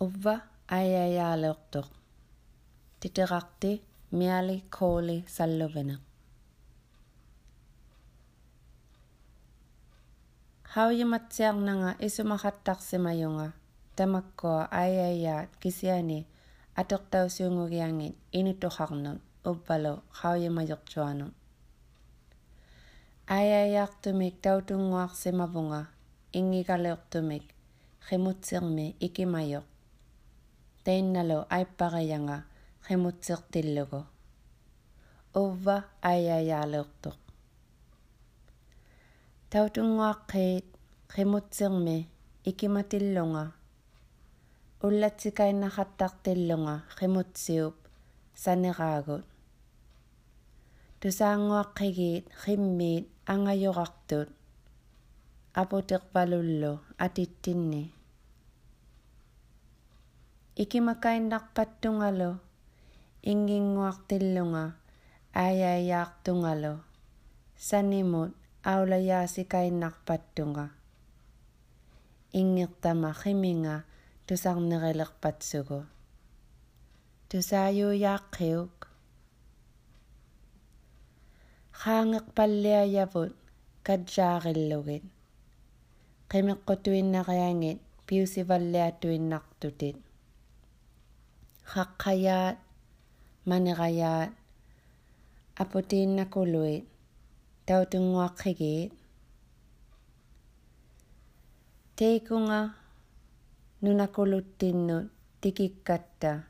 Uva ajajaylaqtuq. Titiraqti miali kooli salluvena. Haujimatsiarnanga isumahattaqsimayunga e tamakkoa ajajaat kisiani atortausuungugiangin inituqarnun e uppalu haujimayortuanun. Ajajaaqtumik tautunguaqsimavunga ingigaluqtumik e qimutsirmi ikimayoq. тейннало аиппариянга qimutsertиллугу увва аяяалеэртоқ таутунгуаққиит qimutsermi икиматиллунга уллатсикаиннахаттартиллунга qimutсиуп санераагут тусаангуаққигиит қиммиит ангайорартут апутеқпалуллу атиттинни Ikimakin nakpat tungalo, inging nguak tilunga, ayayak tungalo. Sanimut, aulayasi kay nakpat tunga. Ingik tama kiminga, tusang nirilakpat sugo. Tusayo yak kiuk. Khangik palyayabut, kadjarillugit. Kimiqutuinnaqyangit, piusivalliatuinnaqtutit. Hakayat, Manirayat, Aputin Nakuluit, Tautungwa Kigit, Teikunga, Nunakulutinnut, Tikikatta,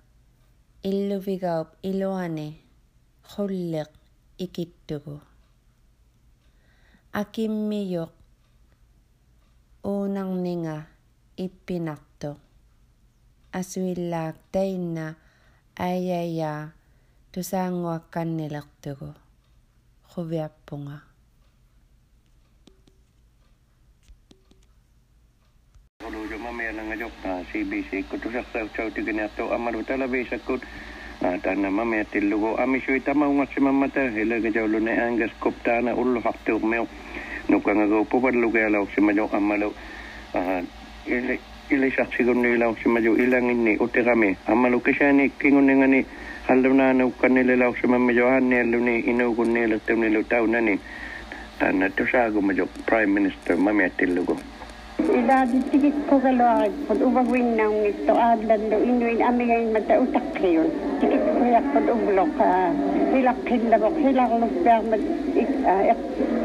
Illuvigaup, Iloane, Hullik, Ikittugu. Akimmiyok, unang ninga, ipinak. асуиллаактаинна ааяя тусаангуакканнилертугу хувиаппунга ngajok CBC kutusak sa sa tigin ato amaru talabi sa kut tana mami at ilugo ami sui tama ungat si mamata hila gajaw lunay angas kuptana ulo hakto meo nukang agaw po ba lugay alaw si manyo amalaw ili ili saksi kun nila ang simayo ilang ini uti kami. Ang malukis siya ni kingon nga ni halaw na na ukan nila lang sa mamayohan ni halaw ni inaw kun nila at nila utaw na tan ito sa ako mayo prime minister mamayatil lugo. Ila di tigit ko kalawag pag ubagwin na ang ito adlan do inuin amigay matautak kayo. Tigit ko yak pag ublok hilak hilabok hilak lupiak mag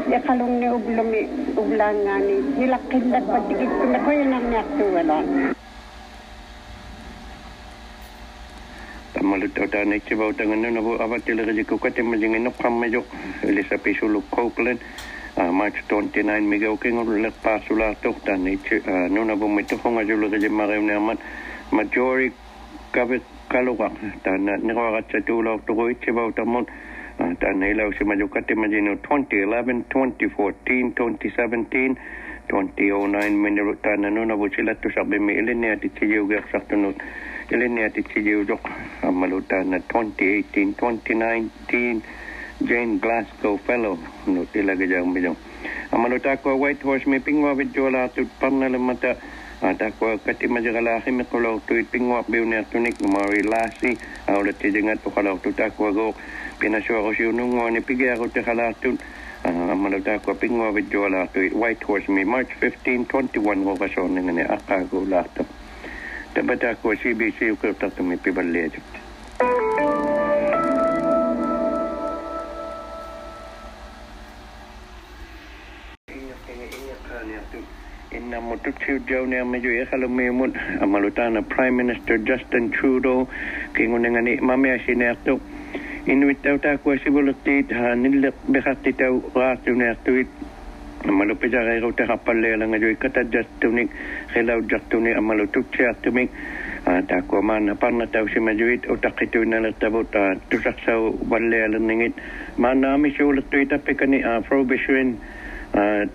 ya kalung ni ublumi ublangani nilakin da patigit ko na ano, ko yun ang nasuwala tamalit o tanay si bawta nga nun abo abat tila kaji kukat yung majing inok kamayo. Ilisa pisulo Copeland. Ah, March 29 migaw king ulat pasulatok tanay ah, si nun abo mito kung ajulo kaji makayaw naman majority kabit kalukak tanay nikawakat sa tulaw tukoy si bawta mo? Dan ialah usia majukan tema jenis 2011, 2014, 2017, 2009 menurut tanah nun abu cilat tu sampai me ilin ni ati cijau gak satu nun ilin ni ati cijau 2018 2019 Jane Glasgow Fellow. Nut ila gejang bijang amalu White Horse me pingwa bijola tu panna lemata. Ah, takwa kati majagala himi kalau tu pingwa biunia tunik mari ah, takwa gok pina sio ko siu nungo ni pigi ako te kalatun ah, amalau ta ko pingo la white horse me march 15 21 ko ka so Ning ni aka ko la to te cbc ko ta to me pibal le jo Inna motu tiu jau ne amejo e amalutana Prime Minister Justin Trudeau kengunengani mami asine atu inuit tau tak kuasi bulat tit ha nilak bekat tau rat tu nak tuit malu pija ga ro ta apa le alang ajoi kata jat tu nik kelau jat tu nik amalu ha, ha, tu cak tu nik tak kuat mana pan tau si majui otak itu nala tabu ta tu tak sah balle alang ningit mana kami sih tuit tapi kani afro ha, besuin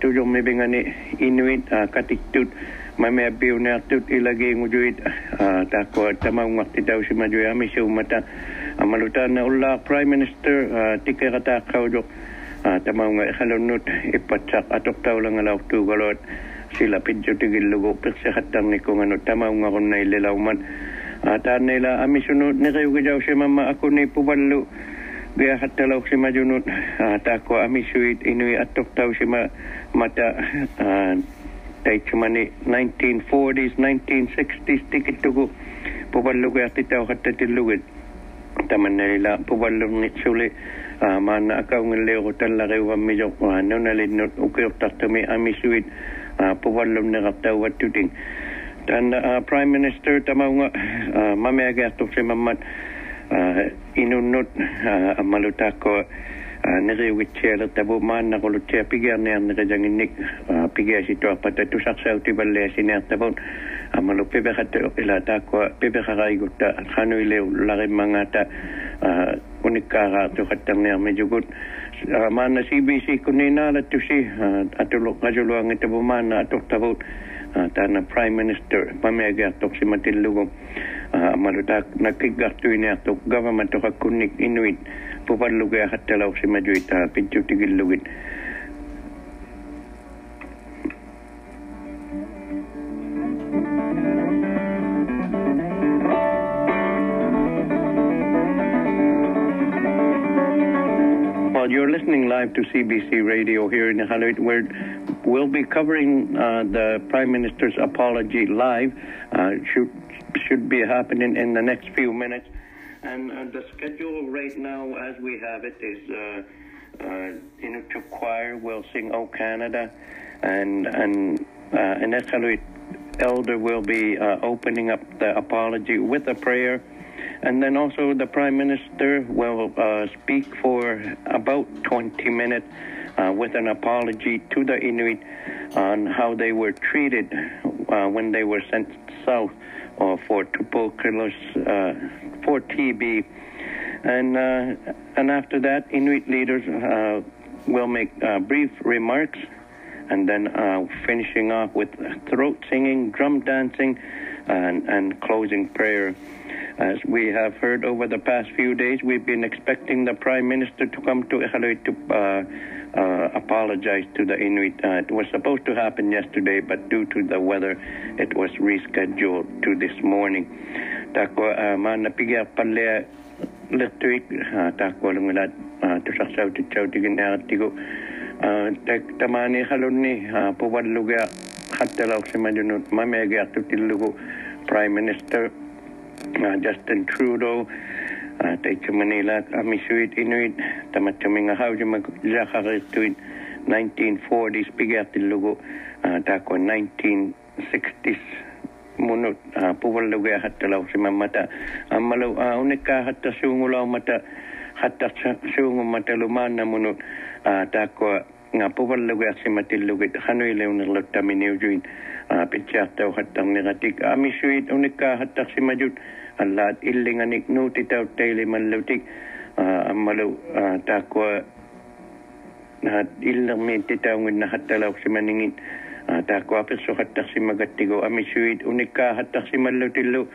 tu jom mebingani inuit katik tu mai me biu nak tu ilagi ngujuit tak kuat tamang waktu tau si majui kami ya, sih umatah amaluta na ulla prime minister ah, tike kata ah, lah kau jo tama nga ikalunut ipatsak atok tau lang ala tu galot sila pinjo tigil logo, pirsa hatang ni kung ano tama nga kung na ilalauman ata nila amisunut ni kayo si mama ako ni pubalu biya hatalaw si majunut ata ah, ko amisuit inui atok tau si ma mata. Tay chumani 1940s 1960s tikit tugu pubalu ko yati tau hatatil tamannalila puvallurni suli maana akaungilleeru tallariuvammijo nunalinnut ukiortartumi amisuit puvallumneqartauvattutin tan prime minister tamaunga mameageartursimammat inunnut ammalutaakko neriugitsialer tabu maannaqulutsia pigiarniarneqajanginnik pigiasituarpata amalo pepe kata ila tako pepe kaga ikuta kanu ile lagi mangata unika ka tu kata jugut mana si bisi kunina la tu si atu lo kajo lo mana atu tabut tana prime minister pamega tok si matilugo amalo tak tu ini government tu kunik inuit pupalugay lugu ya e si majuita pintu tigil Well, you're listening live to CBC Radio here in Iqaluit, where we'll be covering uh, the Prime Minister's apology live. Uh, should should be happening in the next few minutes. And uh, the schedule right now, as we have it, is uh, uh, Inuktitut Choir will sing "O Canada," and and uh, Elder will be uh, opening up the apology with a prayer. And then also the Prime Minister will uh, speak for about 20 minutes uh, with an apology to the Inuit on how they were treated uh, when they were sent south uh, for tuberculosis, uh, for TB. And, uh, and after that, Inuit leaders will make brief remarks and then finishing off with throat singing, drum dancing, and, and closing prayer. As we have heard over the past few days, we've been expecting the Prime Minister to come to Iqaluit to uh, uh, apologize to the Inuit. Uh, it was supposed to happen yesterday, but due to the weather, it was rescheduled to this morning. Tako mana palle hattalauksimadunut mameagiartutillugu Prime Minister uh, Justin Trudeau, uh, taitsa Manila, amisuit inuit, tamatsuminga hauja maglakarituit 1940s pigertillugu, uh, tako 1960s munut uh, puvallugia hattalau simamata ammalu uh, unikka hatta suungulau mata hatta suungu mata lumanna munut nga puvallugu asimatillugit hanuile unerlottaminiujuin ah, pitsiahtau hattarniratik amisuit ah, unikka hattarsimajut allaat illinganik nuutitaut teilimallutik ammalu taakua nahat illermiin lagi hat taakua si hattarsimagattiku amisuit unikka hattarsimallutillu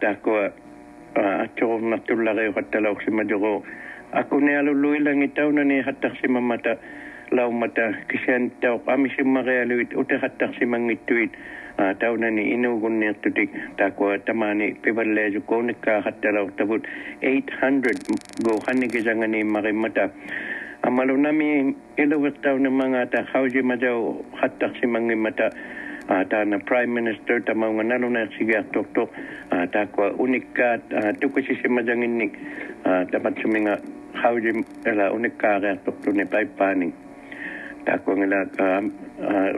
taakua atsurunnattullareu hattalauksimajuru akunealulluilangitaunani si ah, hattarsimamata laumata kisah tau. Kami semua Maria Luit utak tak si mangituit ha, tau nani inu gun ni tu dik. Tak ku temani pebal leju kau kan ni kahat terau tabut 800 gohan ni kisangan ini Maria Mata. Amalu nami inu gun tau ni mangata kau si majau hat tak si mangi mata. Tana ha, Prime Minister tama ngan nalu nai sigi tok tok. Ha, tak ku unikat tu kisi si majangin ni tapat si minga Hauji ela unikkaa reaktoktuni päipäänin. takuangilaat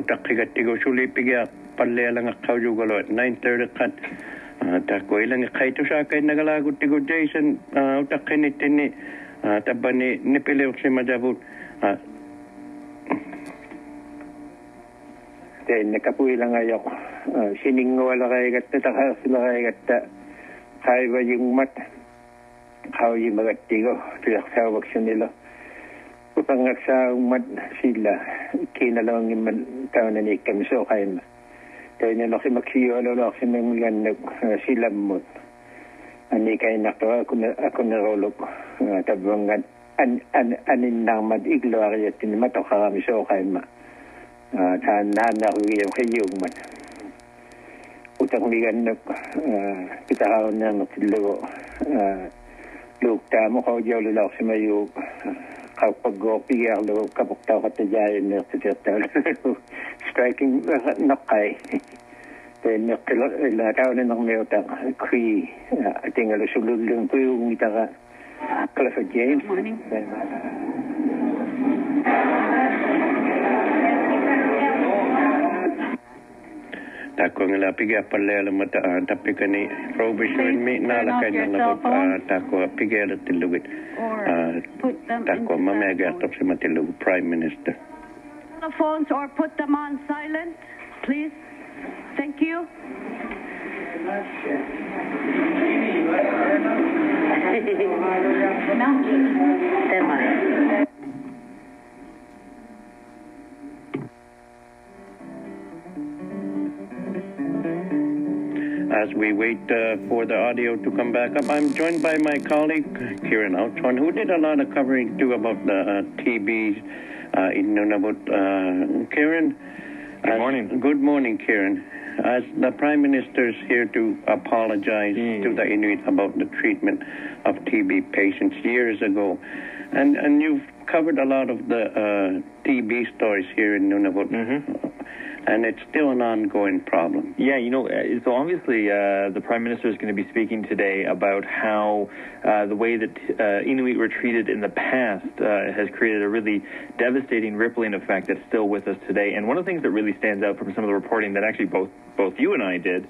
utaqqigattigosuliippigia pallealangaqhaujugaluat 930 qat takuilangi qaitusaakainnagalaaaguttigu Jason utaqqinittinni tabbani nipiliuqsimajavut tenne kapuilangayoq siningualaqaigatta taqaarsilaqaigatta qaivajungmat qaujimaqattigo tuiaqsaavaksunilo upangak sa umad sila kinalawang yung tao na ni Kamso kayo tayo na lang si Maxiyo alo lang si Mangulan na uh, sila mo. Ani kayo na to ako na ako na rolo uh, tabangan an an anin uh, na mad iglo ari at ni mato karami so kayo ma ta na na huyo kayo man utang ligan na kita kaon na matilo lugta mo ko jolo lang si Mayug. how pagopi ang lo tahu ka tayo ay nagtitiyatal striking na kay then nagtila ilaraw ni ng mayo tang kui ating alo sululung ko yung itaga Clifford James. Good morning. Tako ngala piga palle la mata tapi kani provision mi na la kanya na ba tako piga la tilugit. Tako mamega top se matilug prime minister. Telephones or put them on silent, please. Thank you. As we wait uh, for the audio to come back up, I'm joined by my colleague Kieran Outron, who did a lot of covering too about the uh, TB uh, in Nunavut. Uh, Kieran, good morning. Good morning, Kieran. As the Prime Minister is here to apologize Mm. to the Inuit about the treatment of TB patients years ago, and and you've covered a lot of the uh, TB stories here in Nunavut, Mhm. And it's still an ongoing problem. Yeah, you know, uh, so obviously uh, the Prime Minister is going to be speaking today about how uh, the way that uh, Inuit were treated in the past uh, has created a really devastating rippling effect that's still with us today. And one of the things that really stands out from some of the reporting that actually both both you and I did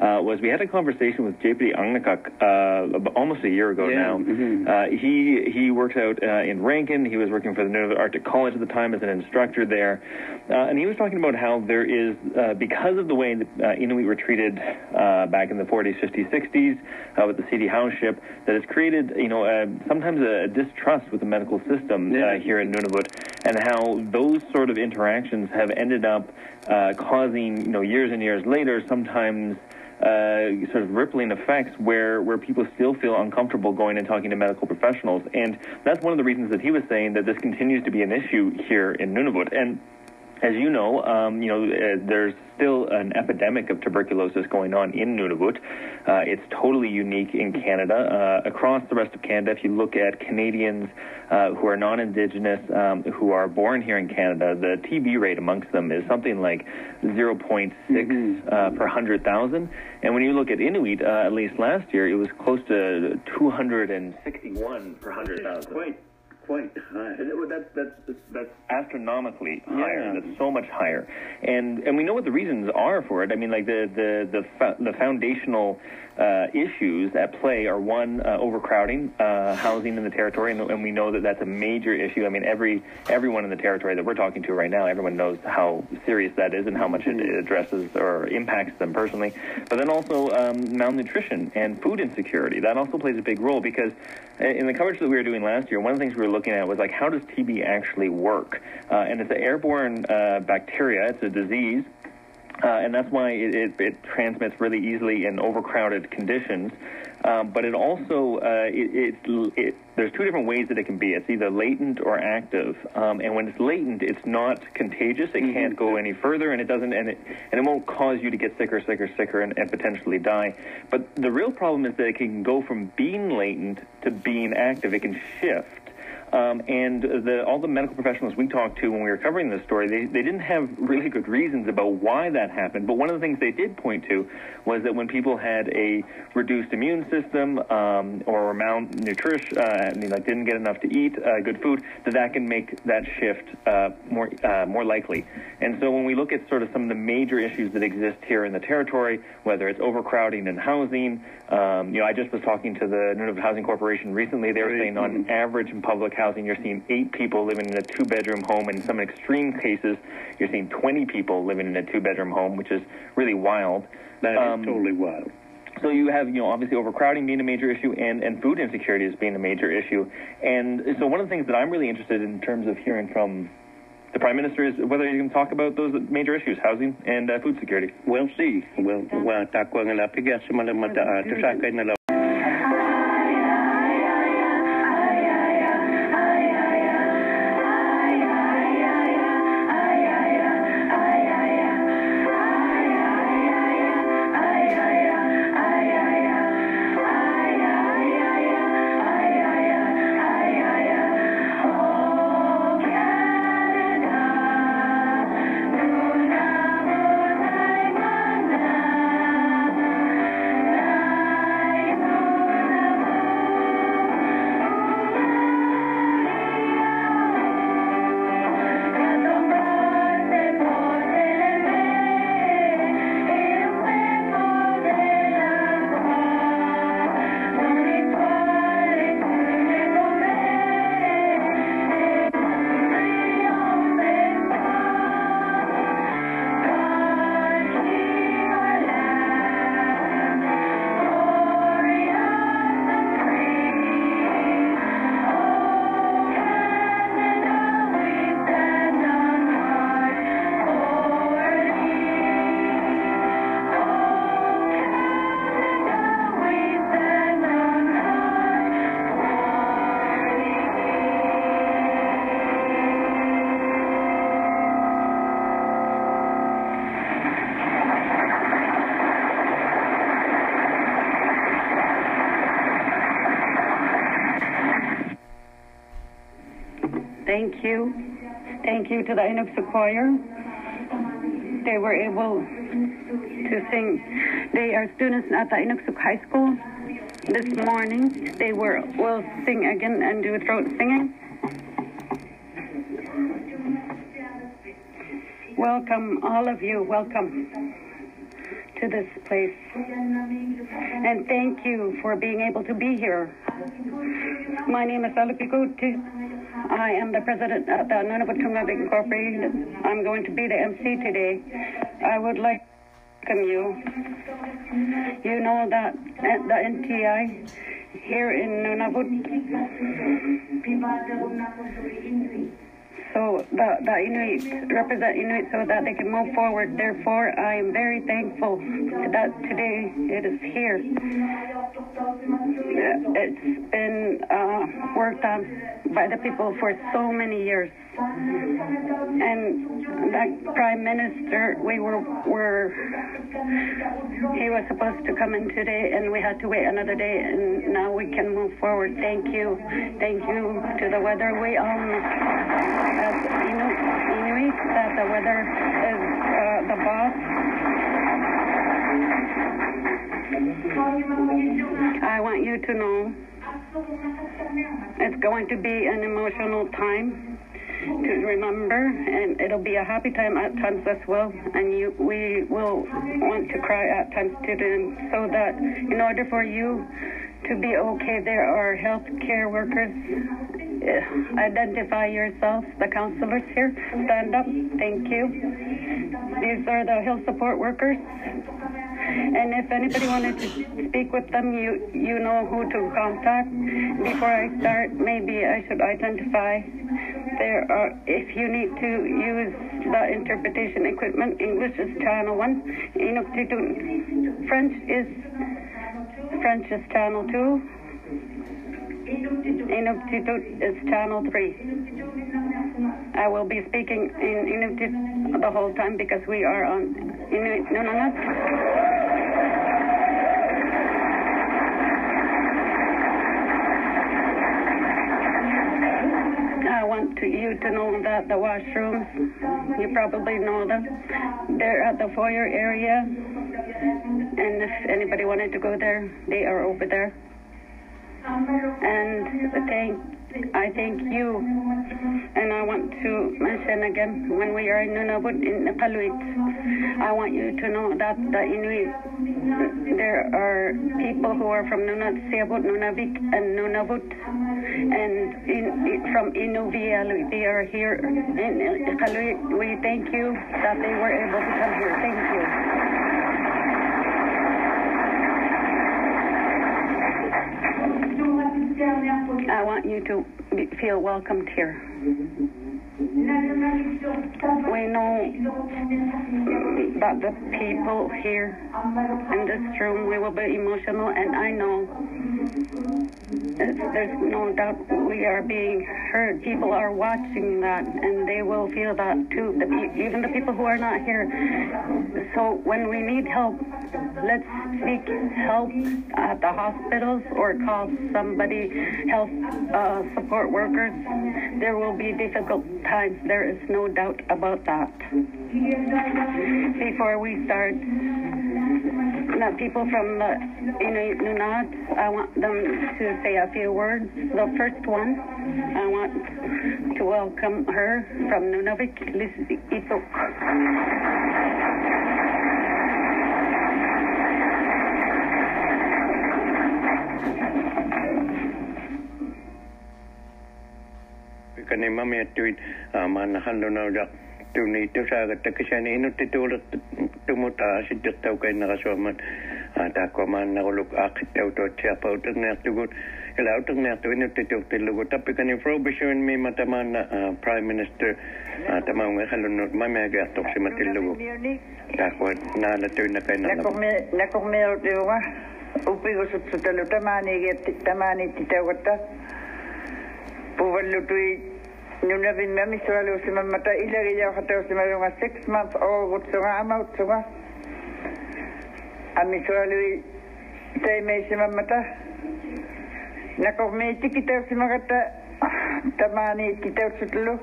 uh, was we had a conversation with JPD Angnakak uh, almost a year ago Yeah, now. mhm. Uh, he he works out uh, in Rankin. He was working for the Nunavut Arctic College at the time as an instructor there, uh, and he was talking about how there is uh, because of the way that uh, Inuit were treated uh, back in the 40s, 50s, 60s uh, with the CD Howe's ship, that has created you know uh, sometimes a, distrust with the medical system Yeah. uh, here in Nunavut, and how those sort of interactions have ended up uh, causing you know years and years later sometimes uh, sort of rippling effects where, where people still feel uncomfortable going and talking to medical professionals. And that's one of the reasons that he was saying that this continues to be an issue here in Nunavut. And as you know, um, you know, uh, there's still an epidemic of tuberculosis going on in Nunavut. Uh, it's totally unique in Canada. Uh, across the rest of Canada, if you look at Canadians uh, who are non-Indigenous, um, who are born here in Canada, the TB rate amongst them is something like 0.6 uh, per 100,000. And when you look at Inuit, uh, at least last year, it was close to 261 per 100,000. High. And That's, that's, that's astronomically higher. Yeah. That's so much higher. And and we know what the reasons are for it. I mean, like the the the, fo- the foundational uh, issues at play are one uh, overcrowding, uh, housing in the territory, and, and we know that that's a major issue. I mean, every everyone in the territory that we're talking to right now, everyone knows how serious that is and how much it addresses or impacts them personally. But then also um, malnutrition and food insecurity. That also plays a big role because in the coverage that we were doing last year, one of the things we were looking at was like, how does TB actually work? Uh, and it's an airborne uh, bacteria. It's a disease. Uh, and that's why it, it, it transmits really easily in overcrowded conditions. Um, but it also uh, it, it, it, there's two different ways that it can be. It's either latent or active. Um, and when it's latent, it's not contagious. It can't go any further, and it doesn't, and it and it won't cause you to get sicker, sicker, sicker, and, and potentially die. But the real problem is that it can go from being latent to being active. It can shift. Um, and the, all the medical professionals we talked to when we were covering this story, they, they didn't have really good reasons about why that happened. But one of the things they did point to was that when people had a reduced immune system um, or malnutrition, uh, mean, like didn't get enough to eat uh, good food, that that can make that shift uh, more uh, more likely. And so when we look at sort of some of the major issues that exist here in the territory, whether it's overcrowding in housing, um, you know, I just was talking to the Nunavut Housing Corporation recently. They were saying on average in public housing, you're seeing eight people living in a two-bedroom home, and in some extreme cases, you're seeing 20 people living in a two-bedroom home, which is really wild. That is Um, totally wild. so you have, you know, obviously overcrowding being a major issue and, and food insecurity is being a major issue. And so one of the things that I'm really interested in terms of hearing from the Prime Minister is whether you can talk about those major issues, housing and uh, food security. We'll see. We'll, well, tako nga la piga sa Thank you. Thank you to the Inuksuk Choir. They were able to sing. They are students at the Inuksuk High School. This morning, they were will sing again and do throat singing. Welcome, all of you. Welcome to this place. And thank you for being able to be here. My name is Aluki Kotierk. I am the president of the Nunavut Tunngavik Incorporated. I'm going to be the MC today. I would like to welcome you. You know that at the NTI here in Nunavut. So the, the Inuit represent Inuit so that they can move forward. Therefore, I am very thankful that today it is here. It's been uh, worked on by the people for so many years. And that prime minister, we were, were, he was supposed to come in today and we had to wait another day and now we can move forward. Thank you. Thank you to the weather. We know as Inuit, Inuit that the weather is uh, the boss. I want you to know it's going to be an emotional time to remember, and it'll be a happy time at times as well. And you, we will want to cry at times too, so that in order for you to be okay, there are health care workers. Identify yourself. the counselors here. Stand up. Thank you. These are the Hill support workers. And if anybody wanted to speak with them, you you know who to contact. Before I start, maybe I should identify. There are, if you need to use the interpretation equipment, English is channel one, Inuktitut. French is French is channel two. Inuktitut is channel three. I will be speaking in Inuktitut the whole time because we are on Inuit. I want to, you to know that the washrooms, you probably know them, they're at the foyer area. And if anybody wanted to go there, they are over there. And thank, I thank you. And I want to mention again, when we are in Nunavut, in Iqaluit, I want you to know that the Inuit, there are people who are from Nunatsiavut, Nunavik, and Nunavut, and in, from Inuvialuit. They are here in Iqaluit. We thank you that they were able to come here. Thank you. I want you to be, feel welcomed here. We know that the people here in this room, we will be emotional, and I know there's no doubt we are being heard. People are watching that, and they will feel that too. The, even the people who are not here. So when we need help, let's seek help at the hospitals or call somebody, health uh, support workers. There will be difficult times. There is no doubt about that. Before we start, the people from uh, the Inuit uh, Nunat, I want them to say a few words. The first one, I want to welcome her from Nunavik, Liz Itok. niin mä miettyin aamaan hannunauda tunniittu saagatta kesän innutti tuulut tumutaa sitten taukeina suomen takomaan nauluk akittautot ja pautat nähtukut ja lautat nähtu innutti tuhtilukut tappikani frobishuin miima tämän prime minister. Tämä on halunnut mä määkä toksimatilukut takoin näillä tyynnäkäin näkohme oltiuva upikusutsutelu tamaniikin tamaniitti taukotta puvallutui Nu nuna bin mami soa lo sima mata ila ge ya hata sima lo six months o gut soa ama soa ami met lo tai me na ko me tikita sima gata tamani tikita sutlo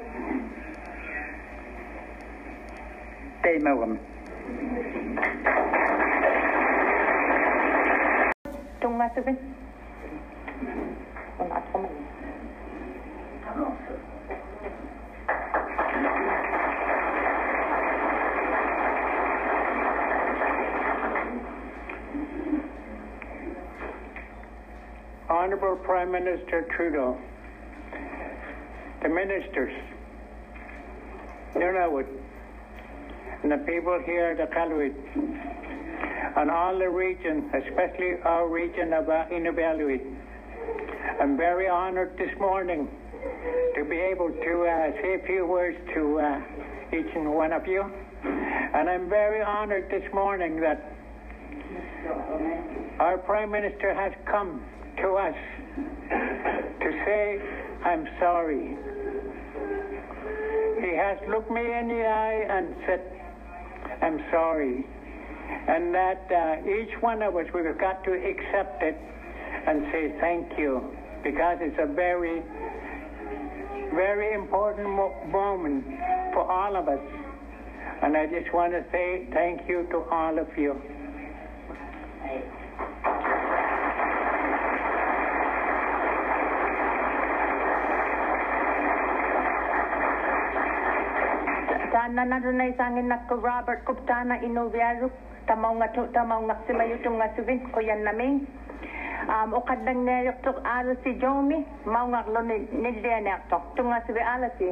tai ma wam tunga subin Honorable Prime Minister Trudeau, the ministers, Nunavut, and the people here at the Iqaluit, and all the region, especially our region of uh, Inuvialuit. I'm very honored this morning to be able to uh, say a few words to uh, each and one of you. And I'm very honored this morning that our Prime Minister has come to us to say, I'm sorry. He has looked me in the eye and said, I'm sorry. And that uh, each one of us, we've got to accept it and say thank you because it's a very, very important mo- moment for all of us. And I just want to say thank you to all of you. Tana na rin na ko Robert Kuptana Inuviaru. Tamaw nga tu, tamaw nga si Mayutong nga subin ko yan namin. Um, o kadang nayok tok alo si Jomi, mau nga lo ni nildianak tok. Tunga si ala si.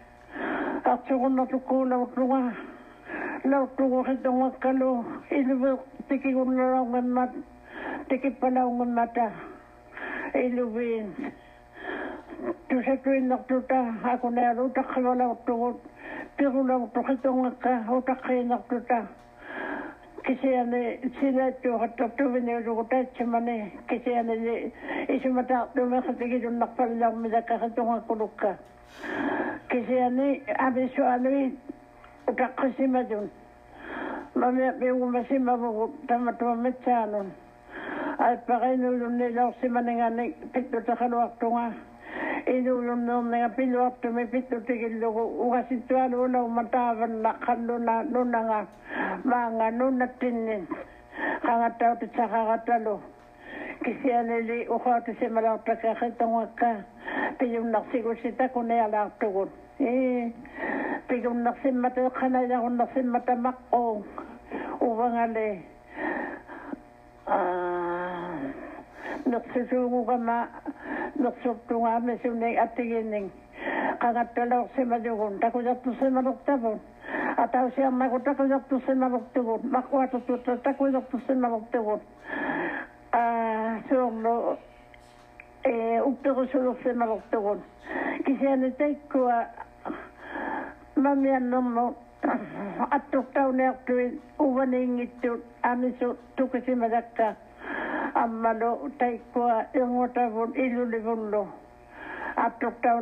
katsuguna tuku lautuwa lautuwa hitunga kalu ilu tiki unlaungan mat tiki palaungan mata ilu bin tu setu inak tuta aku nea laut kalu lautuwa piru lautu hitunga ka uta kainak tuta kisiane sina tu hatu tu vini rukuta chimane kisiane isu mata tu mekhati gijun nakpal lau mida kakitunga kulukka kisiane kisiani abisuani utaqisimadun mameumasimavuguk tamatumamitsaanun alpaqinulunni lorsimaningani pittutaqaluaqtunga inulunnuurninga piluartumi pittutigillugu ugasittualuulau mataavanna qalluna nunanga maanga nunattinnin qangattautitsaqaqatalu kisianeli uxaatu semalaarpakaxe tangakka piyunnarsigusita kunealaartugun e piyunnarsimmata qanailagunnarsimmata maqquu uvangale neqsusuugugama neqsuptungaami sunig attiginning qangattaloorsimalugun takujartusimalertavun atausiarnaku takujartusimalertugun sånn og eh, oppe hos oss i Malotteron. Jeg kjenner ikke hva man mener nå. At du tar ned til en overning i tur, er vi så tok oss i med dette. Amma da, tar ikke hva jeg må ta for en ille vond nå. At du tar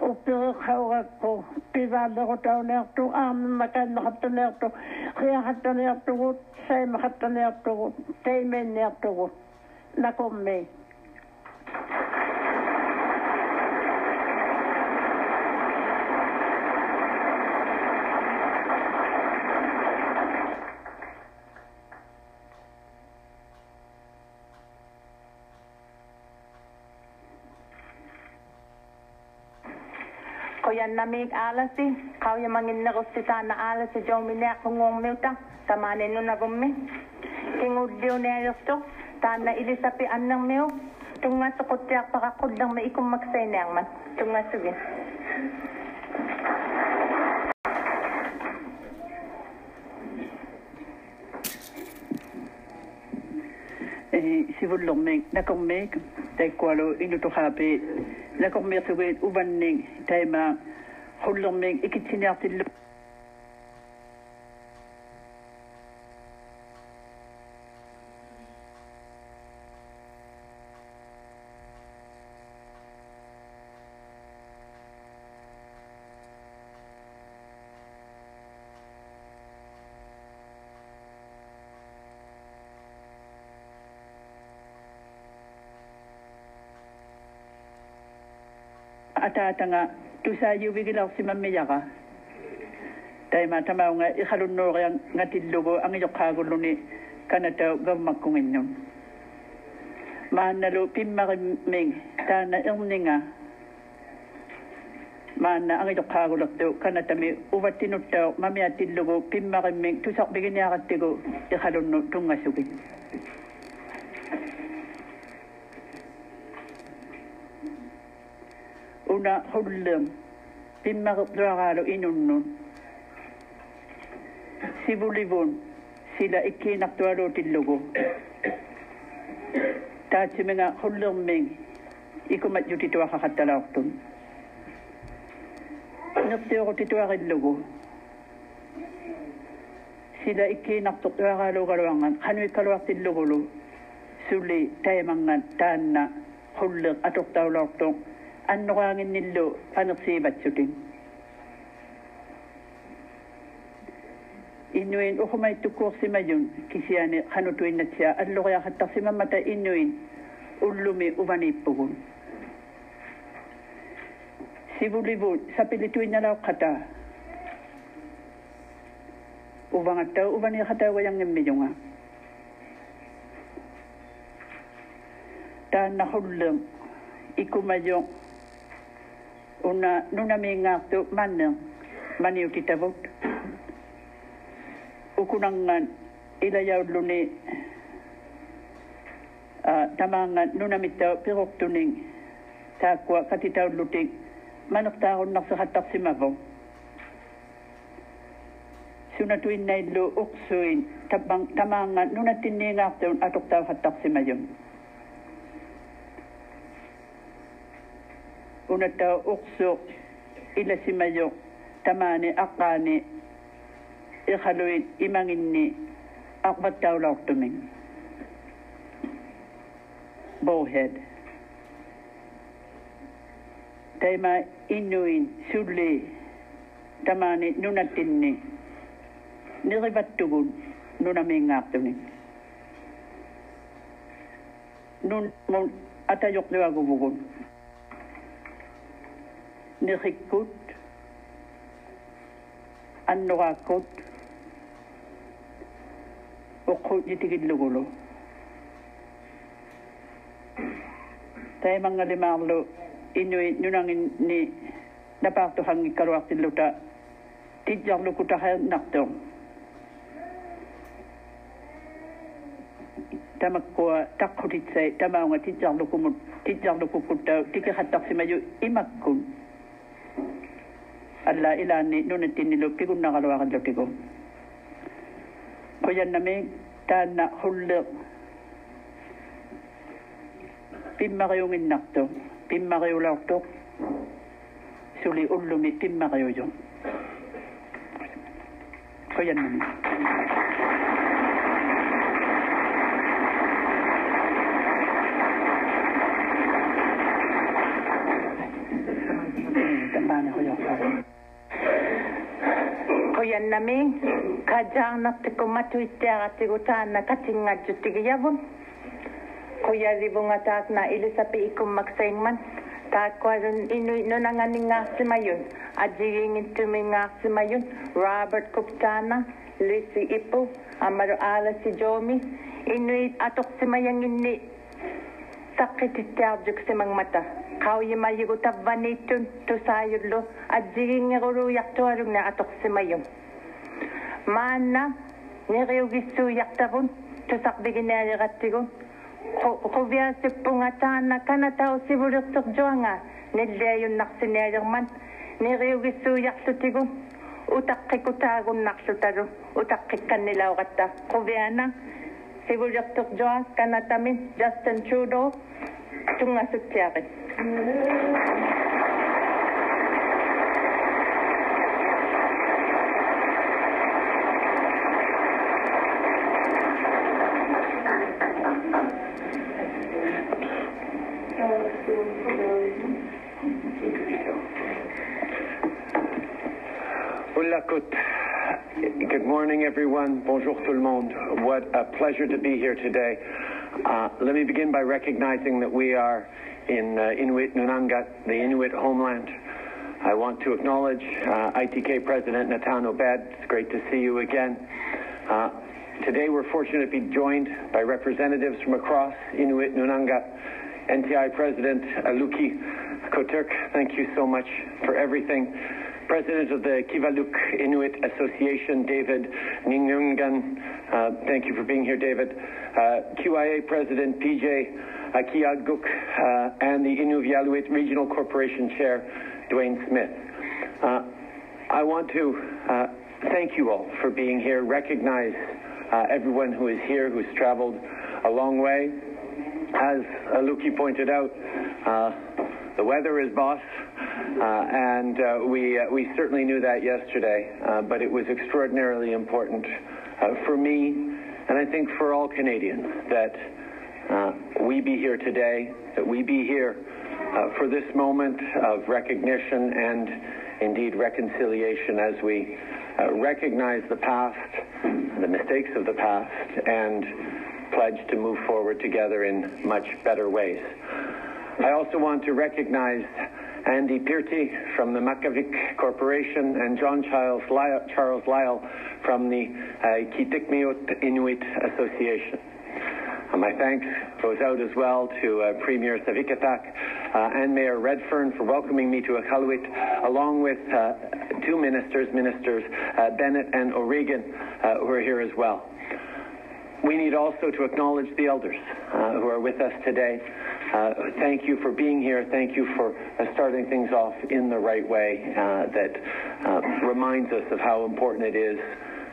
upirukhaurakku pivaammequtaunertu aammakannaqattaneertu qiaqattaneertugut saimeqattaneertugut taimenneertugut nakummi. ya namik alasi, kau ya mangin na kusita na alasi jong mina kungong miuta tamanin nun agumi kingudiw na yusto tana ilisapi anang miu. Tunga sukutya pakakudang maikum magsay na ang man. Tunga sugin eh, sivullormik nakormik taikkualo inutoqaapi nakormiirtuguit uvannik taima حلمين إكتنات اللب أتاتنا tusaayuvigilarsimammiyaqa taima tamaunga ikhalunnuuria ngatillugu angiyoqqaagulluni kanata gammakkunginnum maannalu pimmaqimming taana irninga maanna angiyoqqaagulertu kanatami uvattinuttao mamiatillugu pimmaqimming tusarpiginiaqattigu ikhalunnu tungasugin. Una hullum. Pimmaruqluaraalu inunnun. Sivulivun sila ikkiinartualuutillugu taatsiminga hullurming ikumat jutituaqaqattalaortun nertiorutituarillugu sila ikkiinartuqtuaraaluugaluangan qanuikkaluartillugulu suli taimangan taanna hulleq atortaulaortuq അന്നുവാങ്ങുന്നില്ലോ പനസീ ബച്ചുട്ടി ഇന്നുവിൻ ഉഹുമൈറ്റു കോസിമജു കിസിയാന് ഹനുട്ടു ഇന്നച്ച അല്ലുകയാഹത്തസിമമ്മത ഇന്നുവിൻ ഉള്ളുമി ഉപണിപ്പുകൾ സിവുളിവു സപ്പിലിട്ടു ഇന്നലാഖത്ത ഉവങ്ങട്ട ഉപണി ഹതയങ്ങിമ്മിജുങ്ങ താൻ നഹുള്ളും ഇക്കുമജു una nuna me nga tu manu mani o kita vot o ila ya luni a tamanga nuna mita pirok tuning ta ko katita luti manu ta on na sa ta sima vot suna tuin nei lu oksuin tamanga nuna tinne nga atok atokta fatta sima una tau uksuq ila simayuq tamani aqqaani iqhaluit imanginni. Aqmattaulaqtuming bowhead. Taima inuin sulli. Tamane nunatinni. Nirivattugun nunamiingaaqtuming nun atajuqliwaguvugun när jag gick Anno akot Oko itigit lugulo Tay mga limarlo Inyo nunang ni Napato hangi karuak tiluta Tidjar lukuta hayo nakto Tamakkoa takkutitsay Tamaunga tidjar lukumut Tidjar lukukuta Tikihatak si mayu imakkun. alla ilani nuna tinilupi kun nakalwa kan jotiko kuyan nami tana hulle pimmariyung innarto pimmariyulaorto suli ullumi pimmariyujo kuyan nami. nami kajang na te komatu ite aga te gota na katinga juti giyabon kuya ribunga taat na ilisapi ikum maksaingman Takuan inu no nanganing ngasimayon, ajiging intuming ngasimayon, Robert Kuptana, Lisi Ipo, Amaro Ala si Jomi, inuit atok simayang ini sakit itiyarjuk simang mata. Kau yimayigutab vanitun tusayulo, ajiging ngaguruyaktuarong na atok si simayong. maanna neriugissu yaqtavun tusaqbiginaaliqattigun quviasuppungataanna kanatau sivulertorjuanga nillaiunnarsinaaliqman neriugissu yaqlutigun utaqqikutaagunnarlutalu utaqqikkannilauqatta quviana sivulertorjua kanatamin justin trudeau tungasutsiaqit morning, everyone. Bonjour, tout le monde. What a pleasure to be here today. Uh, let me begin by recognizing that we are in uh, Inuit Nunangat, the Inuit homeland. I want to acknowledge uh, ITK President Natan Obed. It's great to see you again. Uh, today, we're fortunate to be joined by representatives from across Inuit Nunangat. NTI President Luki Kotierk, thank you so much for everything. President of the Kivalliq Inuit Association, David Ningeongan. Uh, thank you for being here, David. Uh, QIA President PJ Akeeagok uh, and the Inuvialuit Regional Corporation Chair, Duane Smith. Uh, I want to uh, thank you all for being here, recognize uh, everyone who is here, who's traveled a long way. As Luki pointed out, the weather is boss, uh, and uh, we, uh, we certainly knew that yesterday, but it was extraordinarily important for me, and I think for all Canadians, that we be here today, that we be here for this moment of recognition and indeed reconciliation as we uh, recognize the past, the mistakes of the past, and pledge to move forward together in much better ways. I also want to recognize Andy Pearty from the Makivik Corporation and John Charles Lyle, Charles Lyle from the uh, Kitikmeot Inuit Association. Uh, my thanks goes out as well to uh, Premier Savikataaq uh, and Mayor Redfern for welcoming me to Iqaluit, along with uh, two ministers, Ministers uh, Bennett and O'Regan, uh, who are here as well. We need also to acknowledge the elders uh, who are with us today. Uh, thank you for being here. Thank you for uh, starting things off in the right way uh, that uh, reminds us of how important it is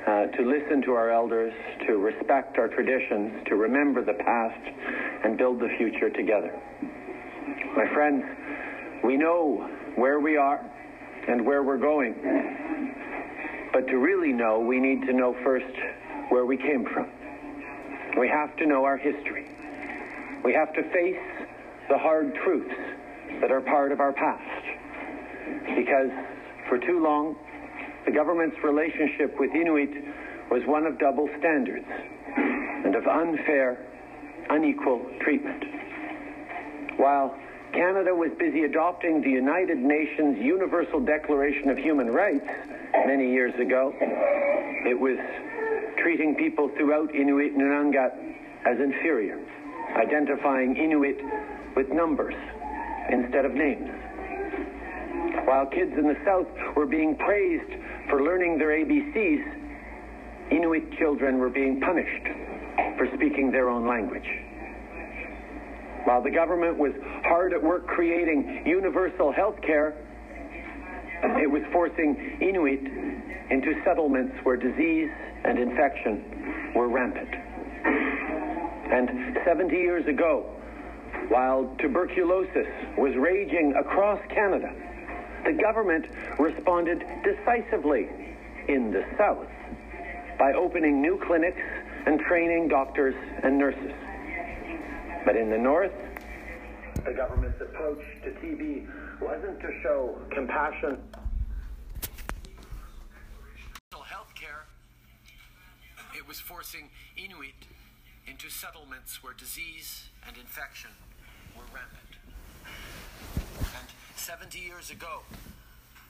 uh, to listen to our elders, to respect our traditions, to remember the past, and build the future together. My friends, we know where we are and where we're going. But to really know, we need to know first where we came from. We have to know our history. We have to face the hard truths that are part of our past. Because for too long, the government's relationship with Inuit was one of double standards and of unfair, unequal treatment. While Canada was busy adopting the United Nations Universal Declaration of Human Rights many years ago, it was treating people throughout Inuit Nunangat as inferior, identifying Inuit with numbers instead of names. While kids in the South were being praised for learning their ABCs, Inuit children were being punished for speaking their own language. While the government was hard at work creating universal health care, it was forcing Inuit into settlements where disease and infection were rampant. And 70 years ago, While tuberculosis was raging across Canada, the government responded decisively in the South by opening new clinics and training doctors and nurses. But in the North, the government's approach to TB wasn't to show compassion. Health care, it was forcing Inuit into settlements where disease and infection were rampant. And 70 years ago,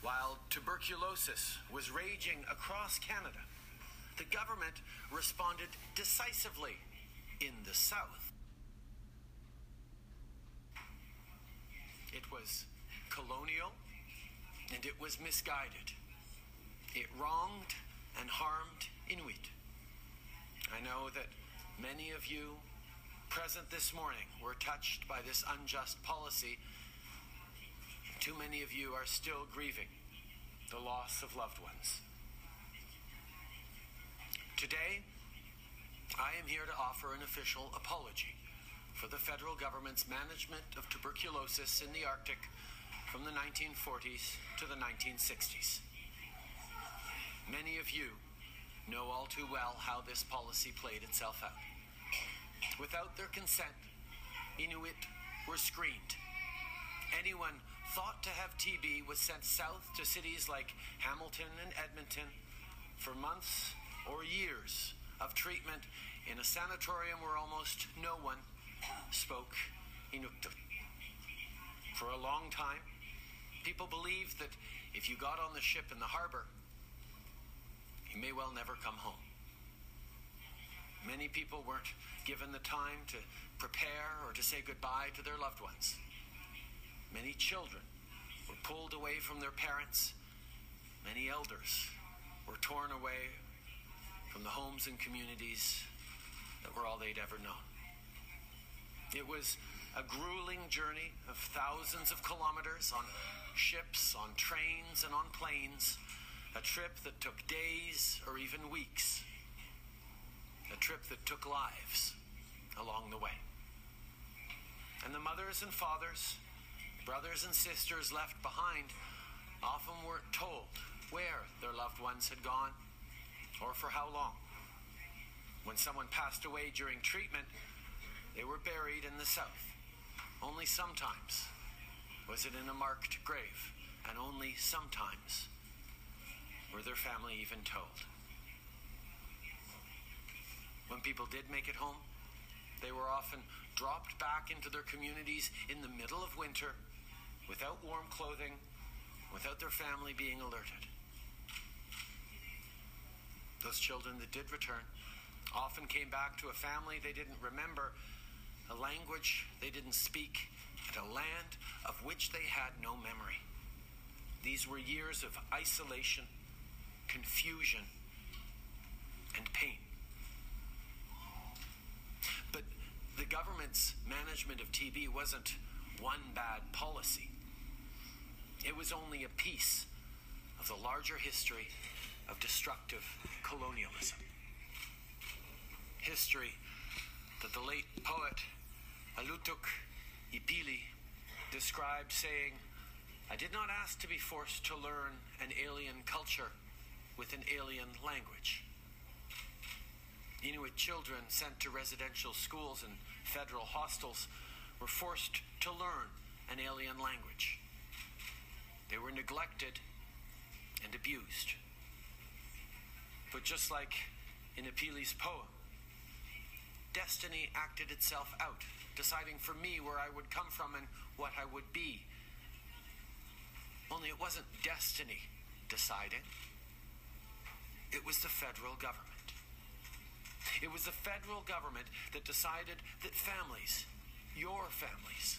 while tuberculosis was raging across Canada, the government responded decisively in the South. It was colonial and it was misguided. It wronged and harmed Inuit. I know that many of you present this morning were touched by this unjust policy. Too many of you are still grieving the loss of loved ones. Today, I am here to offer an official apology for the federal government's management of tuberculosis in the Arctic from the 1940s to the 1960s. Many of you know all too well how this policy played itself out. Without their consent, Inuit were screened. Anyone thought to have TB was sent south to cities like Hamilton and Edmonton for months or years of treatment in a sanatorium where almost no one spoke Inuktitut. For a long time, people believed that if you got on the ship in the harbor, you may well never come home. Many people weren't given the time to prepare or to say goodbye to their loved ones. Many children were pulled away from their parents. Many elders were torn away from the homes and communities that were all they'd ever known. It was a grueling journey of thousands of kilometers on ships, on trains, and on planes. A trip that took days or even weeks. A trip that took lives along the way. And the mothers and fathers, brothers and sisters left behind often weren't told where their loved ones had gone or for how long. When someone passed away during treatment, they were buried in the south. Only sometimes was it in a marked grave, and only sometimes were their family even told. When people did make it home, they were often dropped back into their communities in the middle of winter without warm clothing, without their family being alerted. Those children that did return often came back to a family they didn't remember, a language they didn't speak, and a land of which they had no memory. These were years of isolation, confusion, and pain. But the government's management of TB wasn't one bad policy. It was only a piece of the larger history of destructive colonialism. History that the late poet Alootook Ipellie described saying, I did not ask to be forced to learn an alien culture with an alien language. Inuit children sent to residential schools and federal hostels were forced to learn an alien language. They were neglected and abused. But just like in Ipellie's poem, destiny acted itself out, deciding for me where I would come from and what I would be. Only it wasn't destiny deciding, it was the federal government. It was the federal government that decided that families, your families,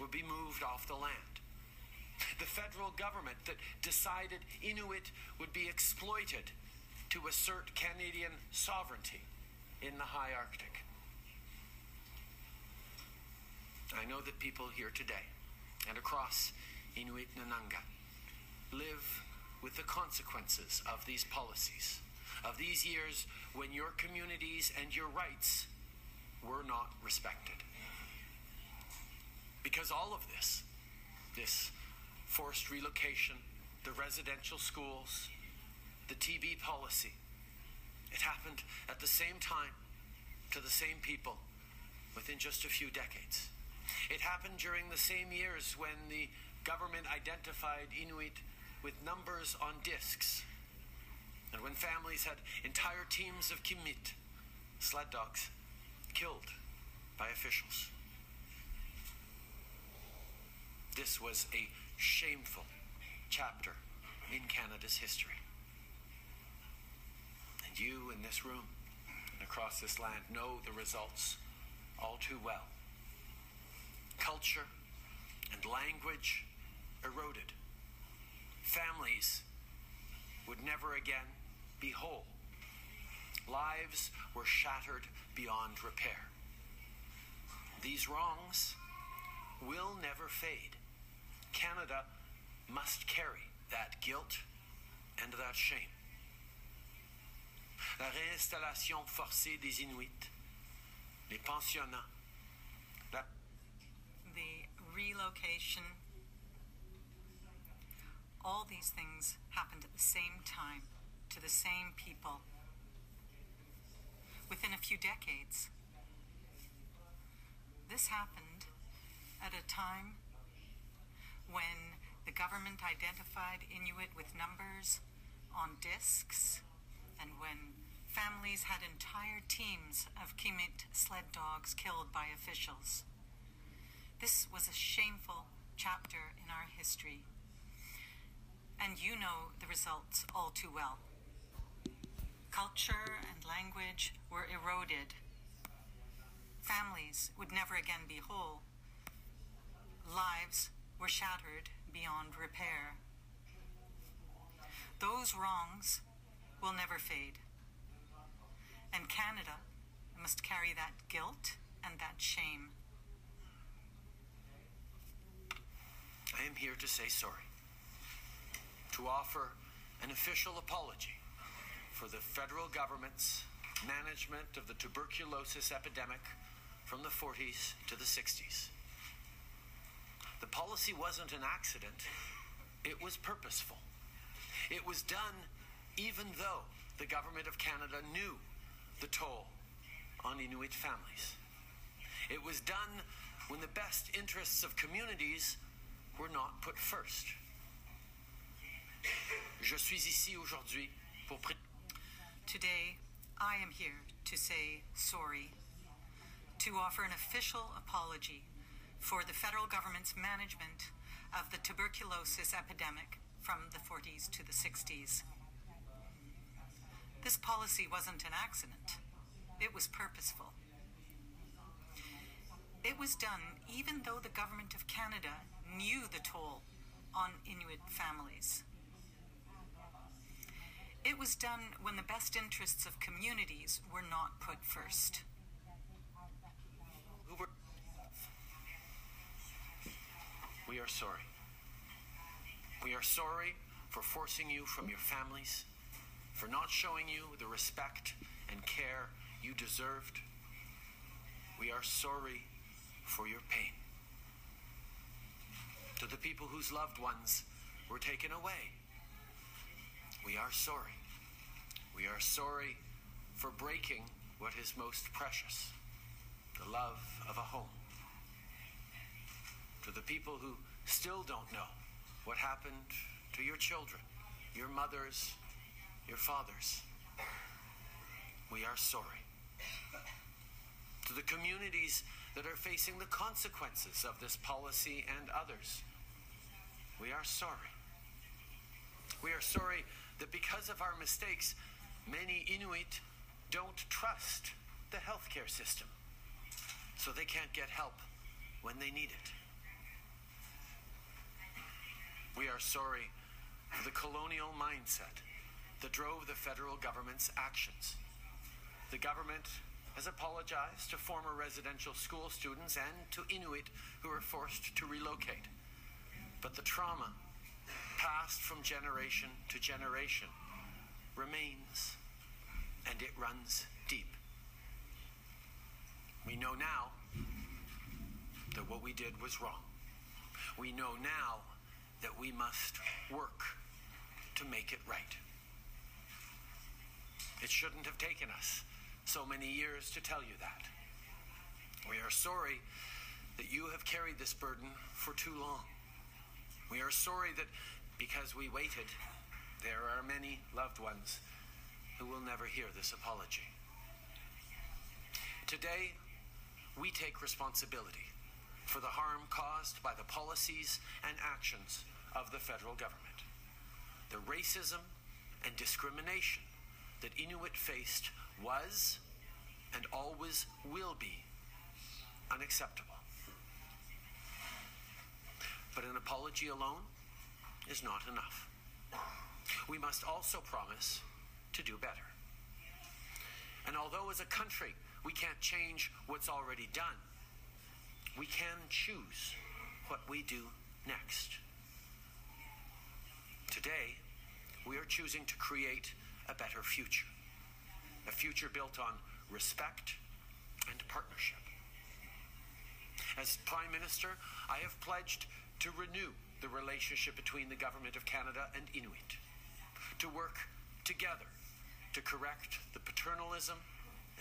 would be moved off the land. The federal government that decided Inuit would be exploited to assert Canadian sovereignty in the high Arctic. I know that people here today and across Inuit Nunangat live with the consequences of these policies, of these years when your communities and your rights were not respected. Because all of this, this forced relocation, the residential schools, the TB policy, it happened at the same time to the same people within just a few decades. It happened during the same years when the government identified Inuit with numbers on discs, and when families had entire teams of qimmiit, sled dogs, killed by officials. This was a shameful chapter in Canada's history. And you in this room and across this land know the results all too well. Culture and language eroded. Families would never again be whole. Lives were shattered beyond repair. These wrongs will never fade. Canada must carry that guilt and that shame. La réinstallation forcée des Inuits, les pensionnats, relocation, all these things happened at the same time to the same people within a few decades. This happened at a time when the government identified Inuit with numbers on discs and when families had entire teams of qimmiit sled dogs killed by officials. This was a shameful chapter in our history. And you know the results all too well. Culture and language were eroded. Families would never again be whole. Lives were shattered beyond repair. Those wrongs will never fade. And Canada must carry that guilt and that shame. I am here to say sorry, to offer an official apology for the federal government's management of the tuberculosis epidemic from the 40s to the 60s. The policy wasn't an accident, it was purposeful. It was done even though the government of Canada knew the toll on Inuit families. It was done when the best interests of communities were not put first. Je suis ici aujourd'hui pour. Today, I am here to say sorry, to offer an official apology for the federal government's management of the tuberculosis epidemic from the 40s to the 60s. This policy wasn't an accident, it was purposeful. It was done even though the government of Canada knew the toll on Inuit families. It was done when the best interests of communities were not put first. We are sorry. We are sorry for forcing you from your families, for not showing you the respect and care you deserved. We are sorry for your pain. To the people whose loved ones were taken away, we are sorry. We are sorry for breaking what is most precious the love of a home. To the people who still don't know what happened to your children, your mothers, your fathers, we are sorry. To the communities that are facing the consequences of this policy and others, we are sorry. We are sorry that because of our mistakes, many Inuit don't trust the healthcare system, so they can't get help when they need it. We are sorry for the colonial mindset that drove the federal government's actions. The government has apologized to former residential school students and to Inuit who were forced to relocate. But the trauma, passed from generation to generation, remains and it runs deep. We know now that what we did was wrong. We know now that we must work to make it right. It shouldn't have taken us so many years to tell you that. We are sorry that you have carried this burden for too long. We are sorry that because we waited, there are many loved ones who will never hear this apology. Today, we take responsibility for the harm caused by the policies and actions of the federal government. The racism and discrimination that Inuit faced was and always will be unacceptable. But an apology alone is not enough. We must also promise to do better. And although as a country we can't change what's already done, we can choose what we do next. Today, we are choosing to create a better future. A future built on respect and partnership. As Prime Minister, I have pledged to renew the relationship between the Government of Canada and Inuit, to work together to correct the paternalism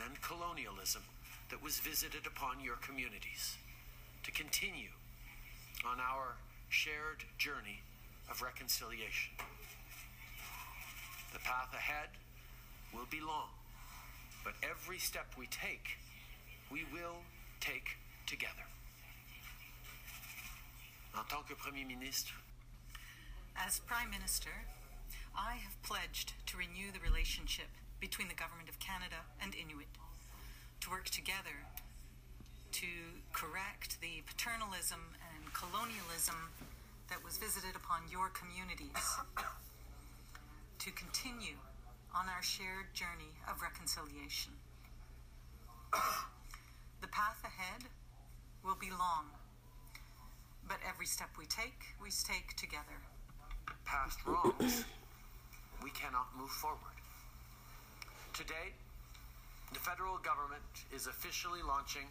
and colonialism that was visited upon your communities, to continue on our shared journey of reconciliation. The path ahead will be long, but every step we take, we will take together. En tant que Premier ministre, As Prime Minister, I have pledged to renew the relationship between the Government of Canada and Inuit, to work together to correct the paternalism and colonialism that was visited upon your communities, to continue on our shared journey of reconciliation. the path ahead will be long, but every step we take, we take together. past wrongs, we cannot move forward. Today, the federal government is officially launching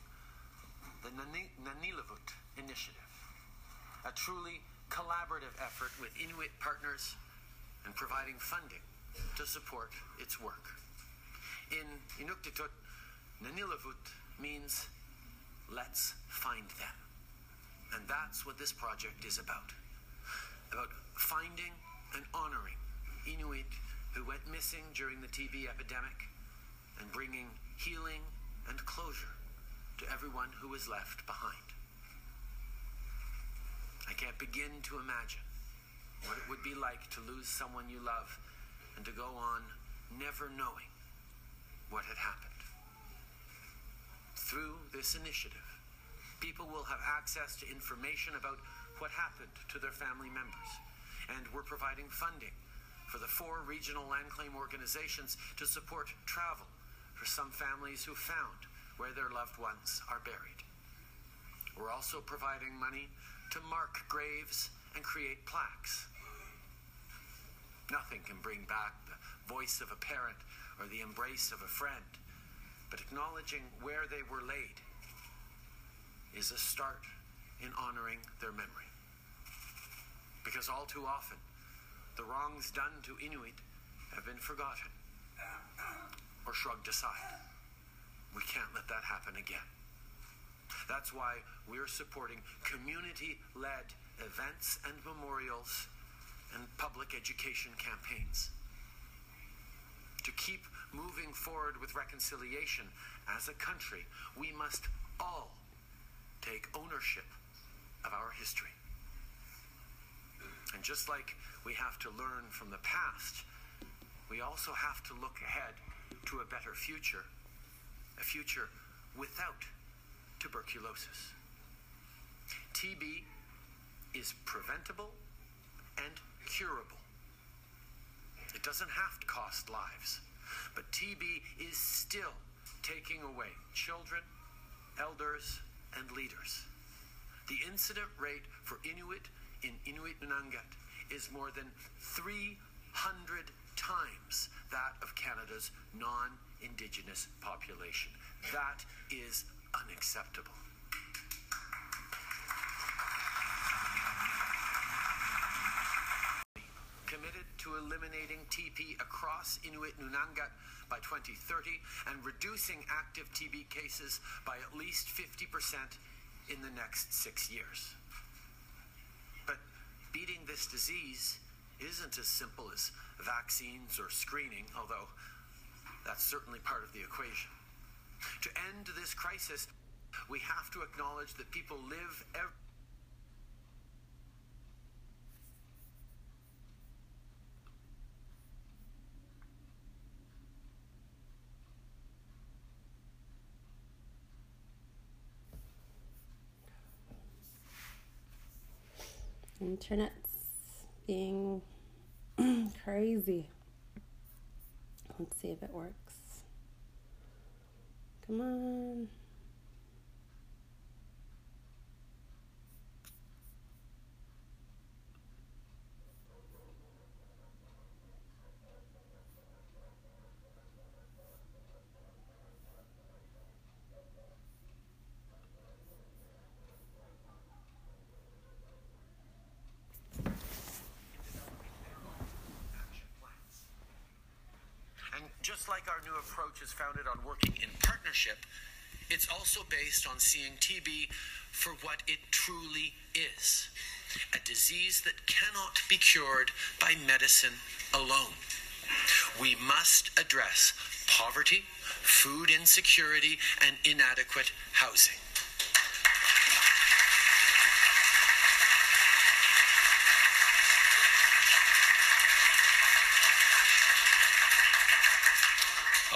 the Nanilavut Initiative, a truly collaborative effort with Inuit partners and providing funding to support its work. In Inuktitut, Nanilavut means let's find them. And that's what this project is about. About finding and honoring Inuit who went missing during the TB epidemic and bringing healing and closure to everyone who was left behind. I can't begin to imagine what it would be like to lose someone you love and to go on never knowing what had happened. Through this initiative, people will have access to information about what happened to their family members. And we're providing funding for the four regional land claim organizations to support travel for some families who found where their loved ones are buried. We're also providing money to mark graves and create plaques. Nothing can bring back the voice of a parent or the embrace of a friend, but acknowledging where they were laid is a start in honoring their memory. Because all too often, the wrongs done to Inuit have been forgotten or shrugged aside. We can't let that happen again. That's why we're supporting community led events and memorials and public education campaigns. To keep moving forward with reconciliation as a country, we must all take ownership of our history. And just like we have to learn from the past, we also have to look ahead to a better future, a future without tuberculosis. TB is preventable and curable. It doesn't have to cost lives, but TB is still taking away children, elders, and leaders. The incident rate for Inuit in Inuit Nunangat is more than 300 times that of Canada's non Indigenous population. That is unacceptable. to eliminating TB across Inuit Nunangat by 2030 and reducing active TB cases by at least 50% in the next six years. But beating this disease isn't as simple as vaccines or screening, although that's certainly part of the equation. To end this crisis, we have to acknowledge that people live every Internet's being crazy. Let's see if it works. Come on. And just like our new approach is founded on working in partnership, it's also based on seeing TB for what it truly is a disease that cannot be cured by medicine alone. We must address poverty, food insecurity, and inadequate housing.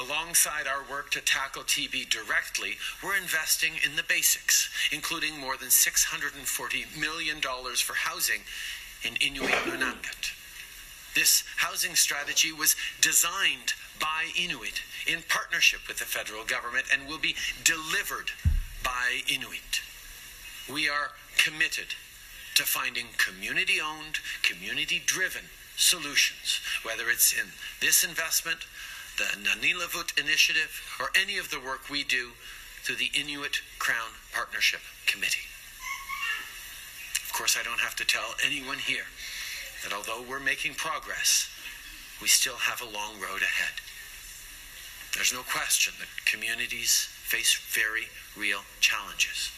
Alongside our work to tackle TB directly, we're investing in the basics, including more than $640 million for housing in Inuit Nunangat. This housing strategy was designed by Inuit in partnership with the federal government and will be delivered by Inuit. We are committed to finding community owned, community driven solutions, whether it's in this investment, the Nanilavut Initiative, or any of the work we do through the Inuit Crown Partnership Committee. Of course, I don't have to tell anyone here that although we're making progress, we still have a long road ahead. There's no question that communities face very real challenges.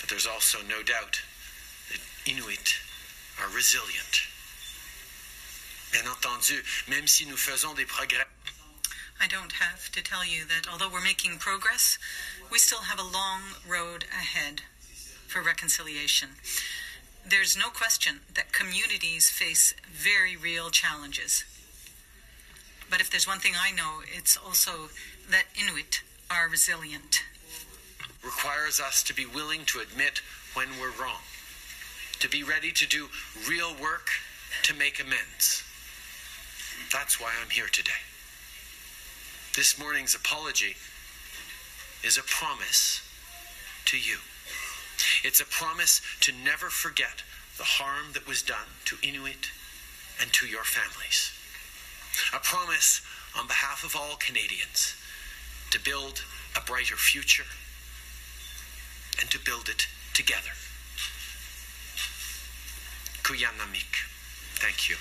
But there's also no doubt that Inuit are resilient. Bien entendu, même si nous faisons des progrès. I don't have to tell you that although we're making progress, we still have a long road ahead for reconciliation. There's no question that communities face very real challenges. But if there's one thing I know, it's also that Inuit are resilient. requires us to be willing to admit when we're wrong, to be ready to do real work to make amends. That's why I'm here today. This morning's apology is a promise to you. It's a promise to never forget the harm that was done to Inuit and to your families. A promise on behalf of all Canadians to build a brighter future and to build it together. Qujannamiik. Thank you.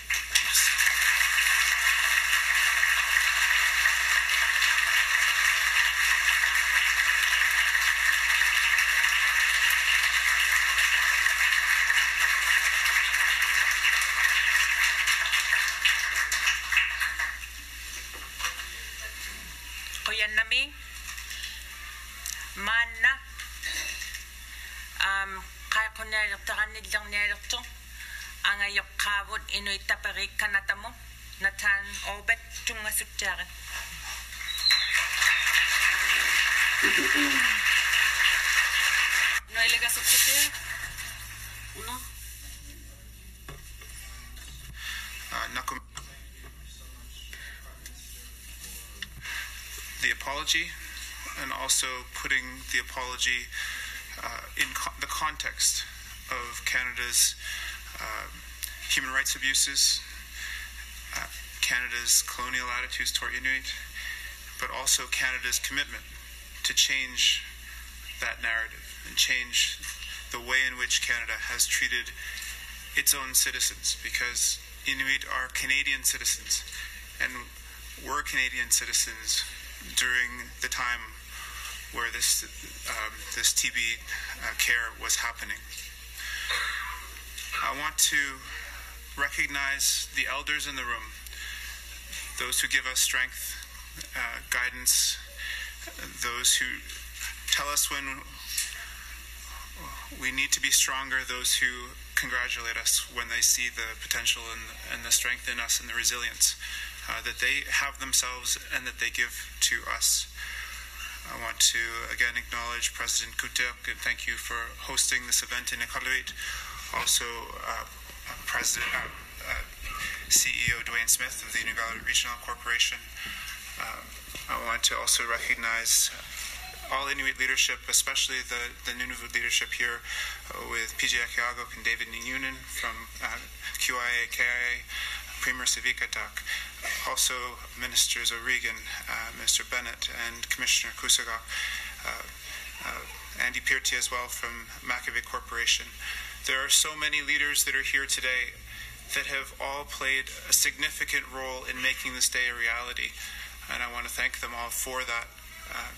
Uh, in co- the context of Canada's uh, human rights abuses, uh, Canada's colonial attitudes toward Inuit, but also Canada's commitment to change that narrative and change the way in which Canada has treated its own citizens because Inuit are Canadian citizens, and were Canadian citizens during the time where this um, this TB uh, care was happening. I want to recognize the elders in the room, those who give us strength, uh, guidance, those who tell us when we need to be stronger, those who congratulate us when they see the potential and, and the strength in us and the resilience uh, that they have themselves and that they give to us. I want to again acknowledge President Kotierk and thank you for hosting this event in Iqaluit. Also, uh, President, uh, uh CEO Duane Smith of the Inuit Regional Corporation. Uh, I want to also recognize all Inuit leadership, especially the, the Nunavut leadership here uh, with PJ Akeeagok and David Ningeongan from uh, QIA, KIA, Premier Savikataaq, also Ministers O'Regan, uh, Bennett, and Commissioner Kusugak, uh, uh, Andy Pirti as well from Makivik Corporation. There are so many leaders that are here today that have all played a significant role in making this day a reality, and I want to thank them all for that. Uh,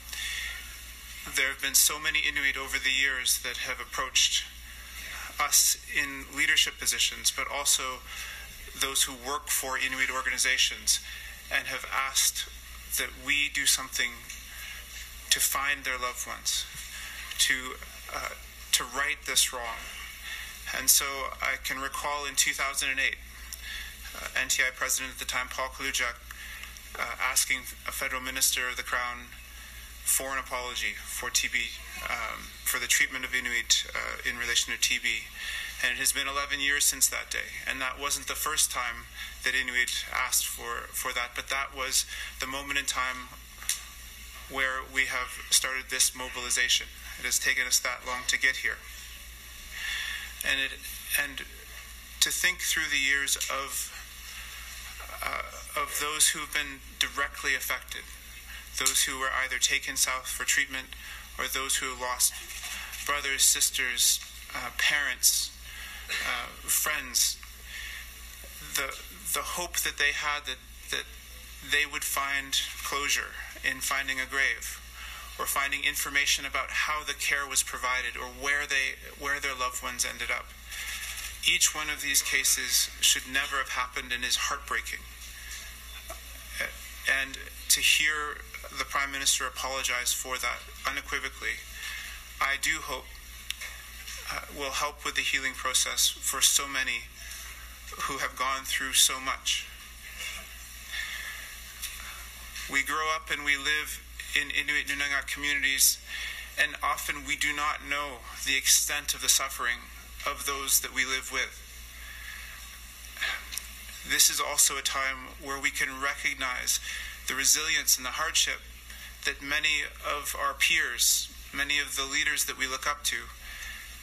there have been so many Inuit over the years that have approached us in leadership positions, but also those who work for Inuit organizations and have asked that we do something to find their loved ones, to uh, to right this wrong. And so I can recall in 2008, uh, NTI president at the time, Paul Kaludjak, uh, asking a federal minister of the Crown for an apology for TB, um, for the treatment of Inuit uh, in relation to TB. And it has been 11 years since that day. And that wasn't the first time that Inuit asked for, for that, but that was the moment in time where we have started this mobilization. It has taken us that long to get here. And, it, and to think through the years of, uh, of those who have been directly affected those who were either taken south for treatment or those who lost brothers, sisters, uh, parents, uh, friends. The, the hope that they had that, that they would find closure in finding a grave or finding information about how the care was provided or where they where their loved ones ended up. Each one of these cases should never have happened and is heartbreaking. And to hear the Prime Minister apologize for that unequivocally, I do hope uh, will help with the healing process for so many who have gone through so much. We grow up and we live in Inuit Nunangat communities, and often we do not know the extent of the suffering of those that we live with. This is also a time where we can recognize the resilience and the hardship that many of our peers, many of the leaders that we look up to,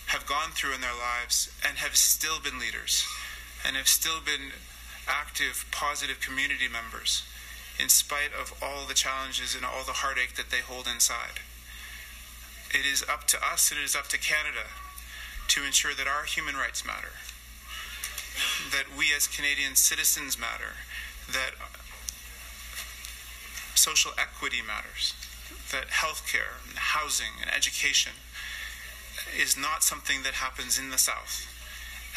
have gone through in their lives and have still been leaders and have still been active, positive community members in spite of all the challenges and all the heartache that they hold inside. It is up to us and it is up to Canada to ensure that our human rights matter, that we as Canadian citizens matter, that social equity matters, that healthcare and housing and education is not something that happens in the South.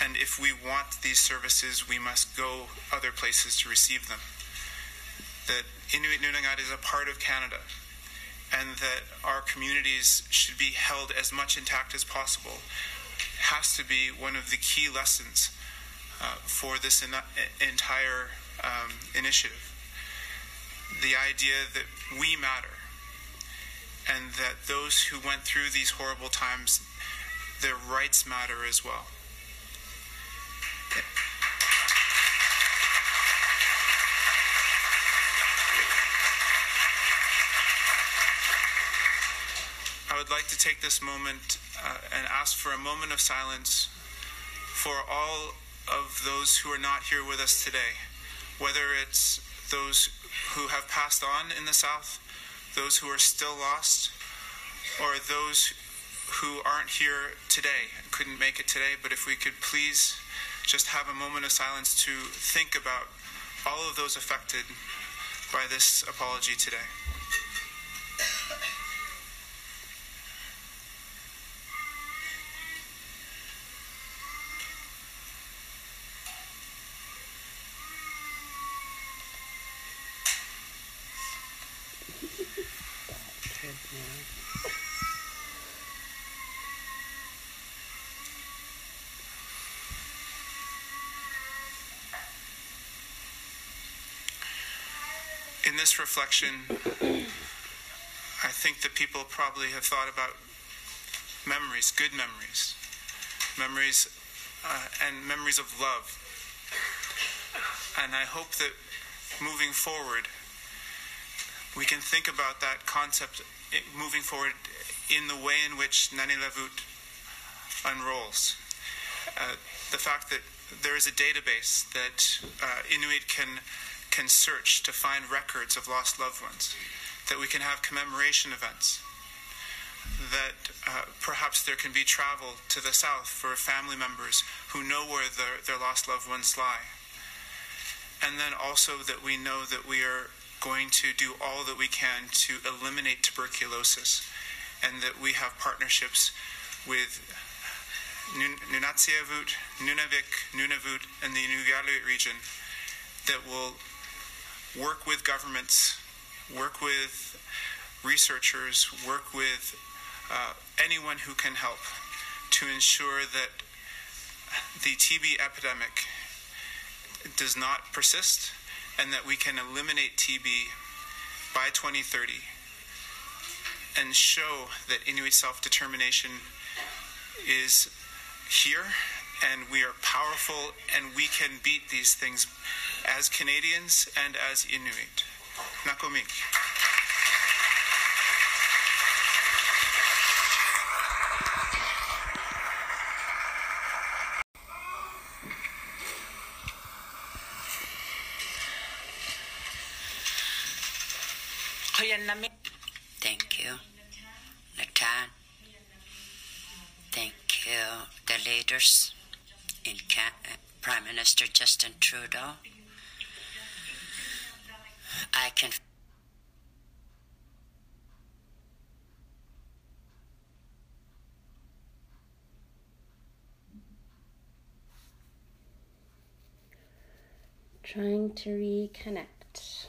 And if we want these services, we must go other places to receive them. That Inuit Nunangat is a part of Canada, and that our communities should be held as much intact as possible has to be one of the key lessons uh, for this in- entire um, initiative the idea that we matter and that those who went through these horrible times, their rights matter as well. I would like to take this moment uh, and ask for a moment of silence for all of those who are not here with us today, whether it's those who have passed on in the South, those who are still lost, or those who aren't here today, couldn't make it today, but if we could please just have a moment of silence to think about all of those affected by this apology today. In this reflection, I think that people probably have thought about memories, good memories, memories, uh, and memories of love. And I hope that moving forward, we can think about that concept moving forward in the way in which Nanilavut unrolls. Uh, the fact that there is a database that uh, Inuit can can search to find records of lost loved ones, that we can have commemoration events, that uh, perhaps there can be travel to the south for family members who know where their, their lost loved ones lie. And then also that we know that we are going to do all that we can to eliminate tuberculosis and that we have partnerships with Nun- Nunatsiavut, Nunavik, Nunavut, and the Inuvialuit region that will work with governments, work with researchers, work with uh, anyone who can help to ensure that the TB epidemic does not persist and that we can eliminate TB by 2030 and show that Inuit self determination is here and we are powerful and we can beat these things as Canadians and as Inuit. Nakomik. Thank you, Natan. Thank you, the leaders in Ca- Prime Minister Justin Trudeau. I can Trying to reconnect.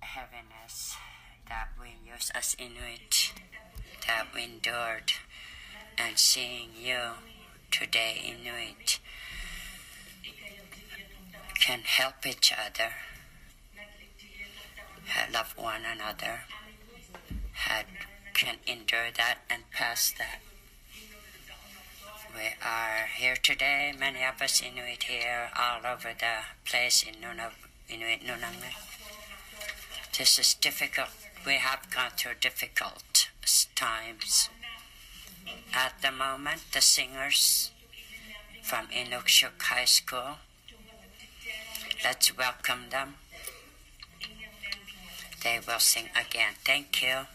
heaviness that we use as Inuit, that we endured, and seeing you today, Inuit, can help each other, love one another, had, can endure that and pass that. We are here today, many of us Inuit here, all over the place in Nunavut, Inuit Nunangat. This is difficult. We have gone through difficult times. At the moment, the singers from Inuksuk High School, let's welcome them. They will sing again. Thank you.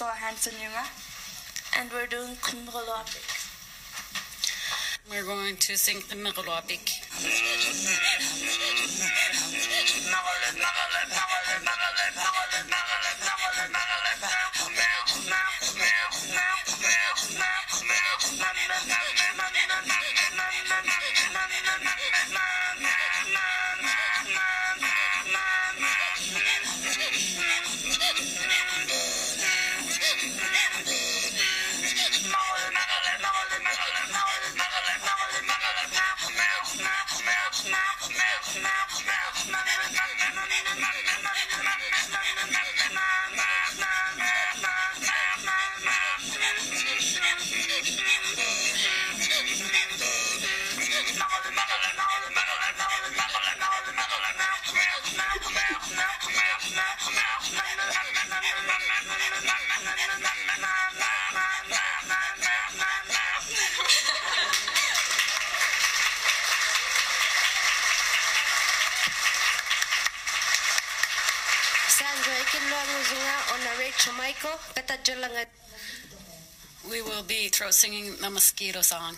Also Hanson Yunga, and we're doing Kumrolopik. We're going to sing the Migalopik. We will be throat singing the mosquito song.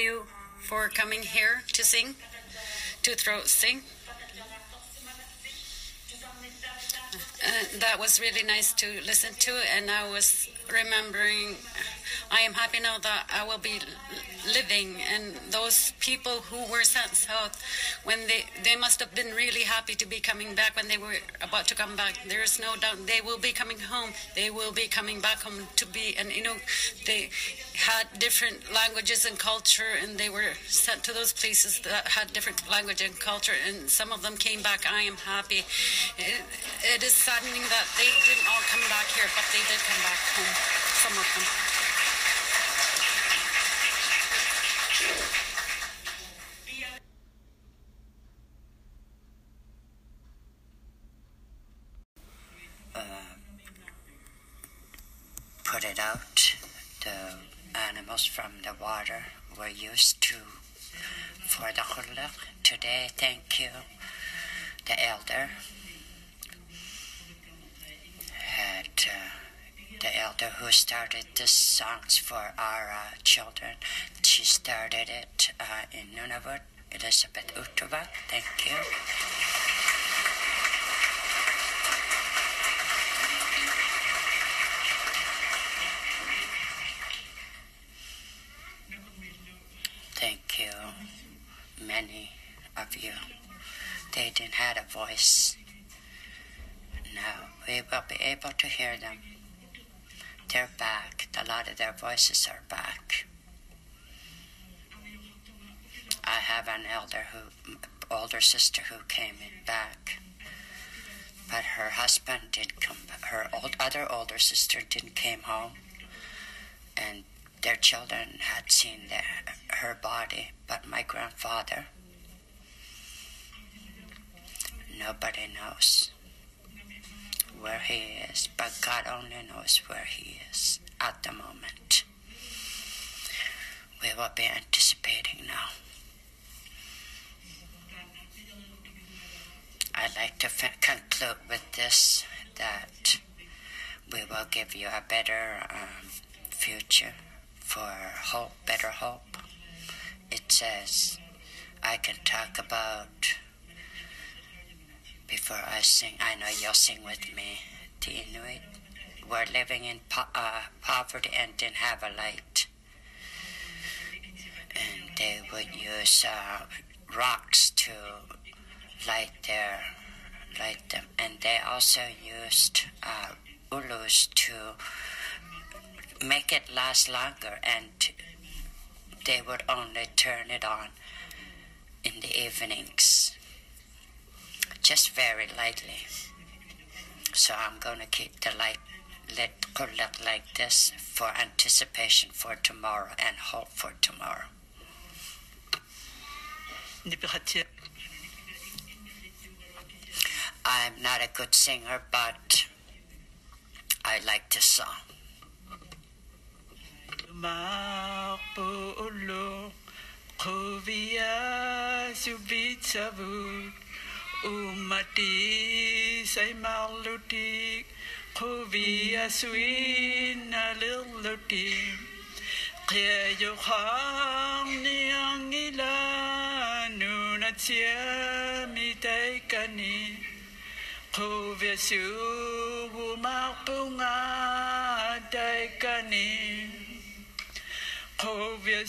You for coming here to sing, to throat sing. Uh, that was really nice to listen to, and I was remembering. I am happy now that I will be living, and those people who were sent south, when they they must have been really happy to be coming back when they were about to come back. There is no doubt they will be coming home. They will be coming back home to be, and you know, they had different languages and culture, and they were sent to those places that had different language and culture, and some of them came back. I am happy. It, it is saddening that they didn't all come back here, but they did come back home. Some of them. put it out. The animals from the water were used to for the qulliq. Today, thank you, the elder. Had, uh, the elder who started the songs for our uh, children. She started it uh, in Nunavut, Elizabeth Utuvak. Thank you. Thank you, many of you. They didn't have a voice. Now we will be able to hear them. They're back. A lot of their voices are back. I have an elder who, older sister who came back, but her husband did come. Her old, other older sister didn't came home, and their children had seen their, her body, but my grandfather, nobody knows where he is, but God only knows where he is at the moment. We will be anticipating now. I'd like to conclude with this that we will give you a better um, future for hope, better hope. It says, I can talk about, before I sing, I know you'll sing with me, the Inuit were living in po- uh, poverty and didn't have a light. And they would use uh, rocks to light their light them, and they also used uh, ulus to make it last longer, and they would only turn it on in the evenings, just very lightly. So I'm going to keep the light lit lit like this for anticipation for tomorrow and hope for tomorrow. I'm not a good singer, but I like to song. Ma'apolo Kovia subitsavut Umati say malutik Kovia suina lilutik Kaya yokhang niyang ila Nunatsia mitay kani Kovia subu makpunga day kani Kovia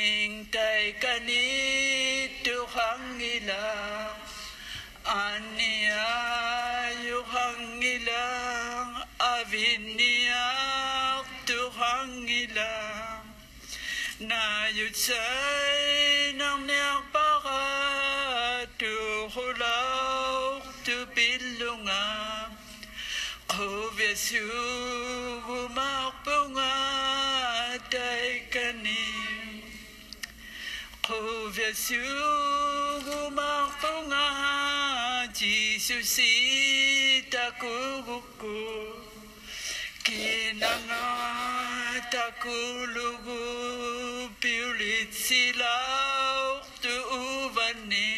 dạy cả ni tu hăng nghi an ni a yu hăng nghi ni a tu hăng na yu sai nam nang pa ga tu hu lao tu pin lu nga. Ko ve su gu ma pa nga dạy cả ni. Kovia sugu makpunga Jesus takuguku Kinanga takulugu piulit silaw tu uvani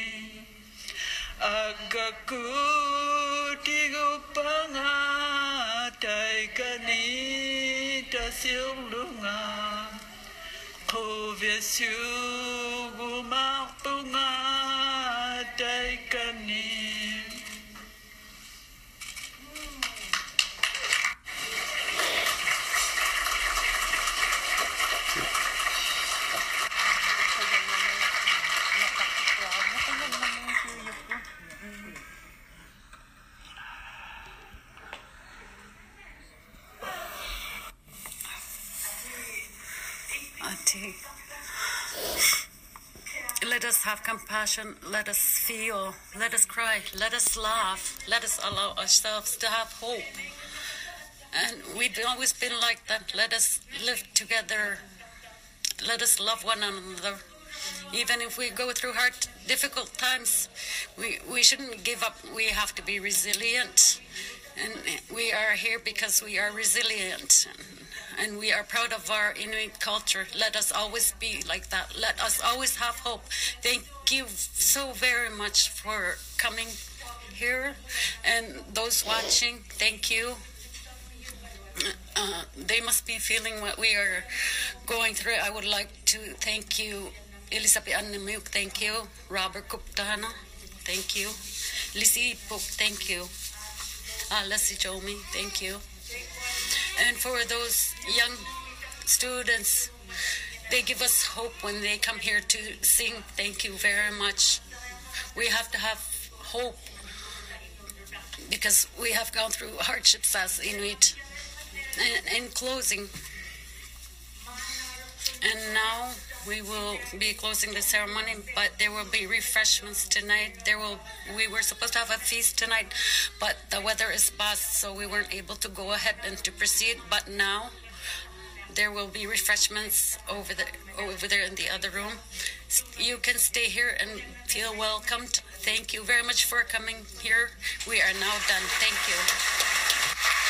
Agaku tigo pangatay kanita silunga Kovia sugu makpungatay kanin Auntie, let us have compassion, let us feel, let us cry, let us laugh, let us allow ourselves to have hope. And we've always been like that. Let us live together, let us love one another. Even if we go through hard, difficult times, we, we shouldn't give up. We have to be resilient. And we are here because we are resilient and we are proud of our Inuit culture. Let us always be like that. Let us always have hope. Thank you so very much for coming here, and those watching, thank you. Uh, they must be feeling what we are going through. I would like to thank you, Elisabeth Annemuk, thank you. Robert Kuptana, thank you. Lisi Puk, thank you. Uh, Leslie Jomi, thank you. And for those young students, they give us hope when they come here to sing. Thank you very much. We have to have hope because we have gone through hardships as Inuit. And in closing, and now we will be closing the ceremony, but there will be refreshments tonight. There will we were supposed to have a feast tonight, but the weather is bad, so we weren't able to go ahead and to proceed. But now there will be refreshments over the over there in the other room. You can stay here and feel welcomed. Thank you very much for coming here. We are now done. Thank you.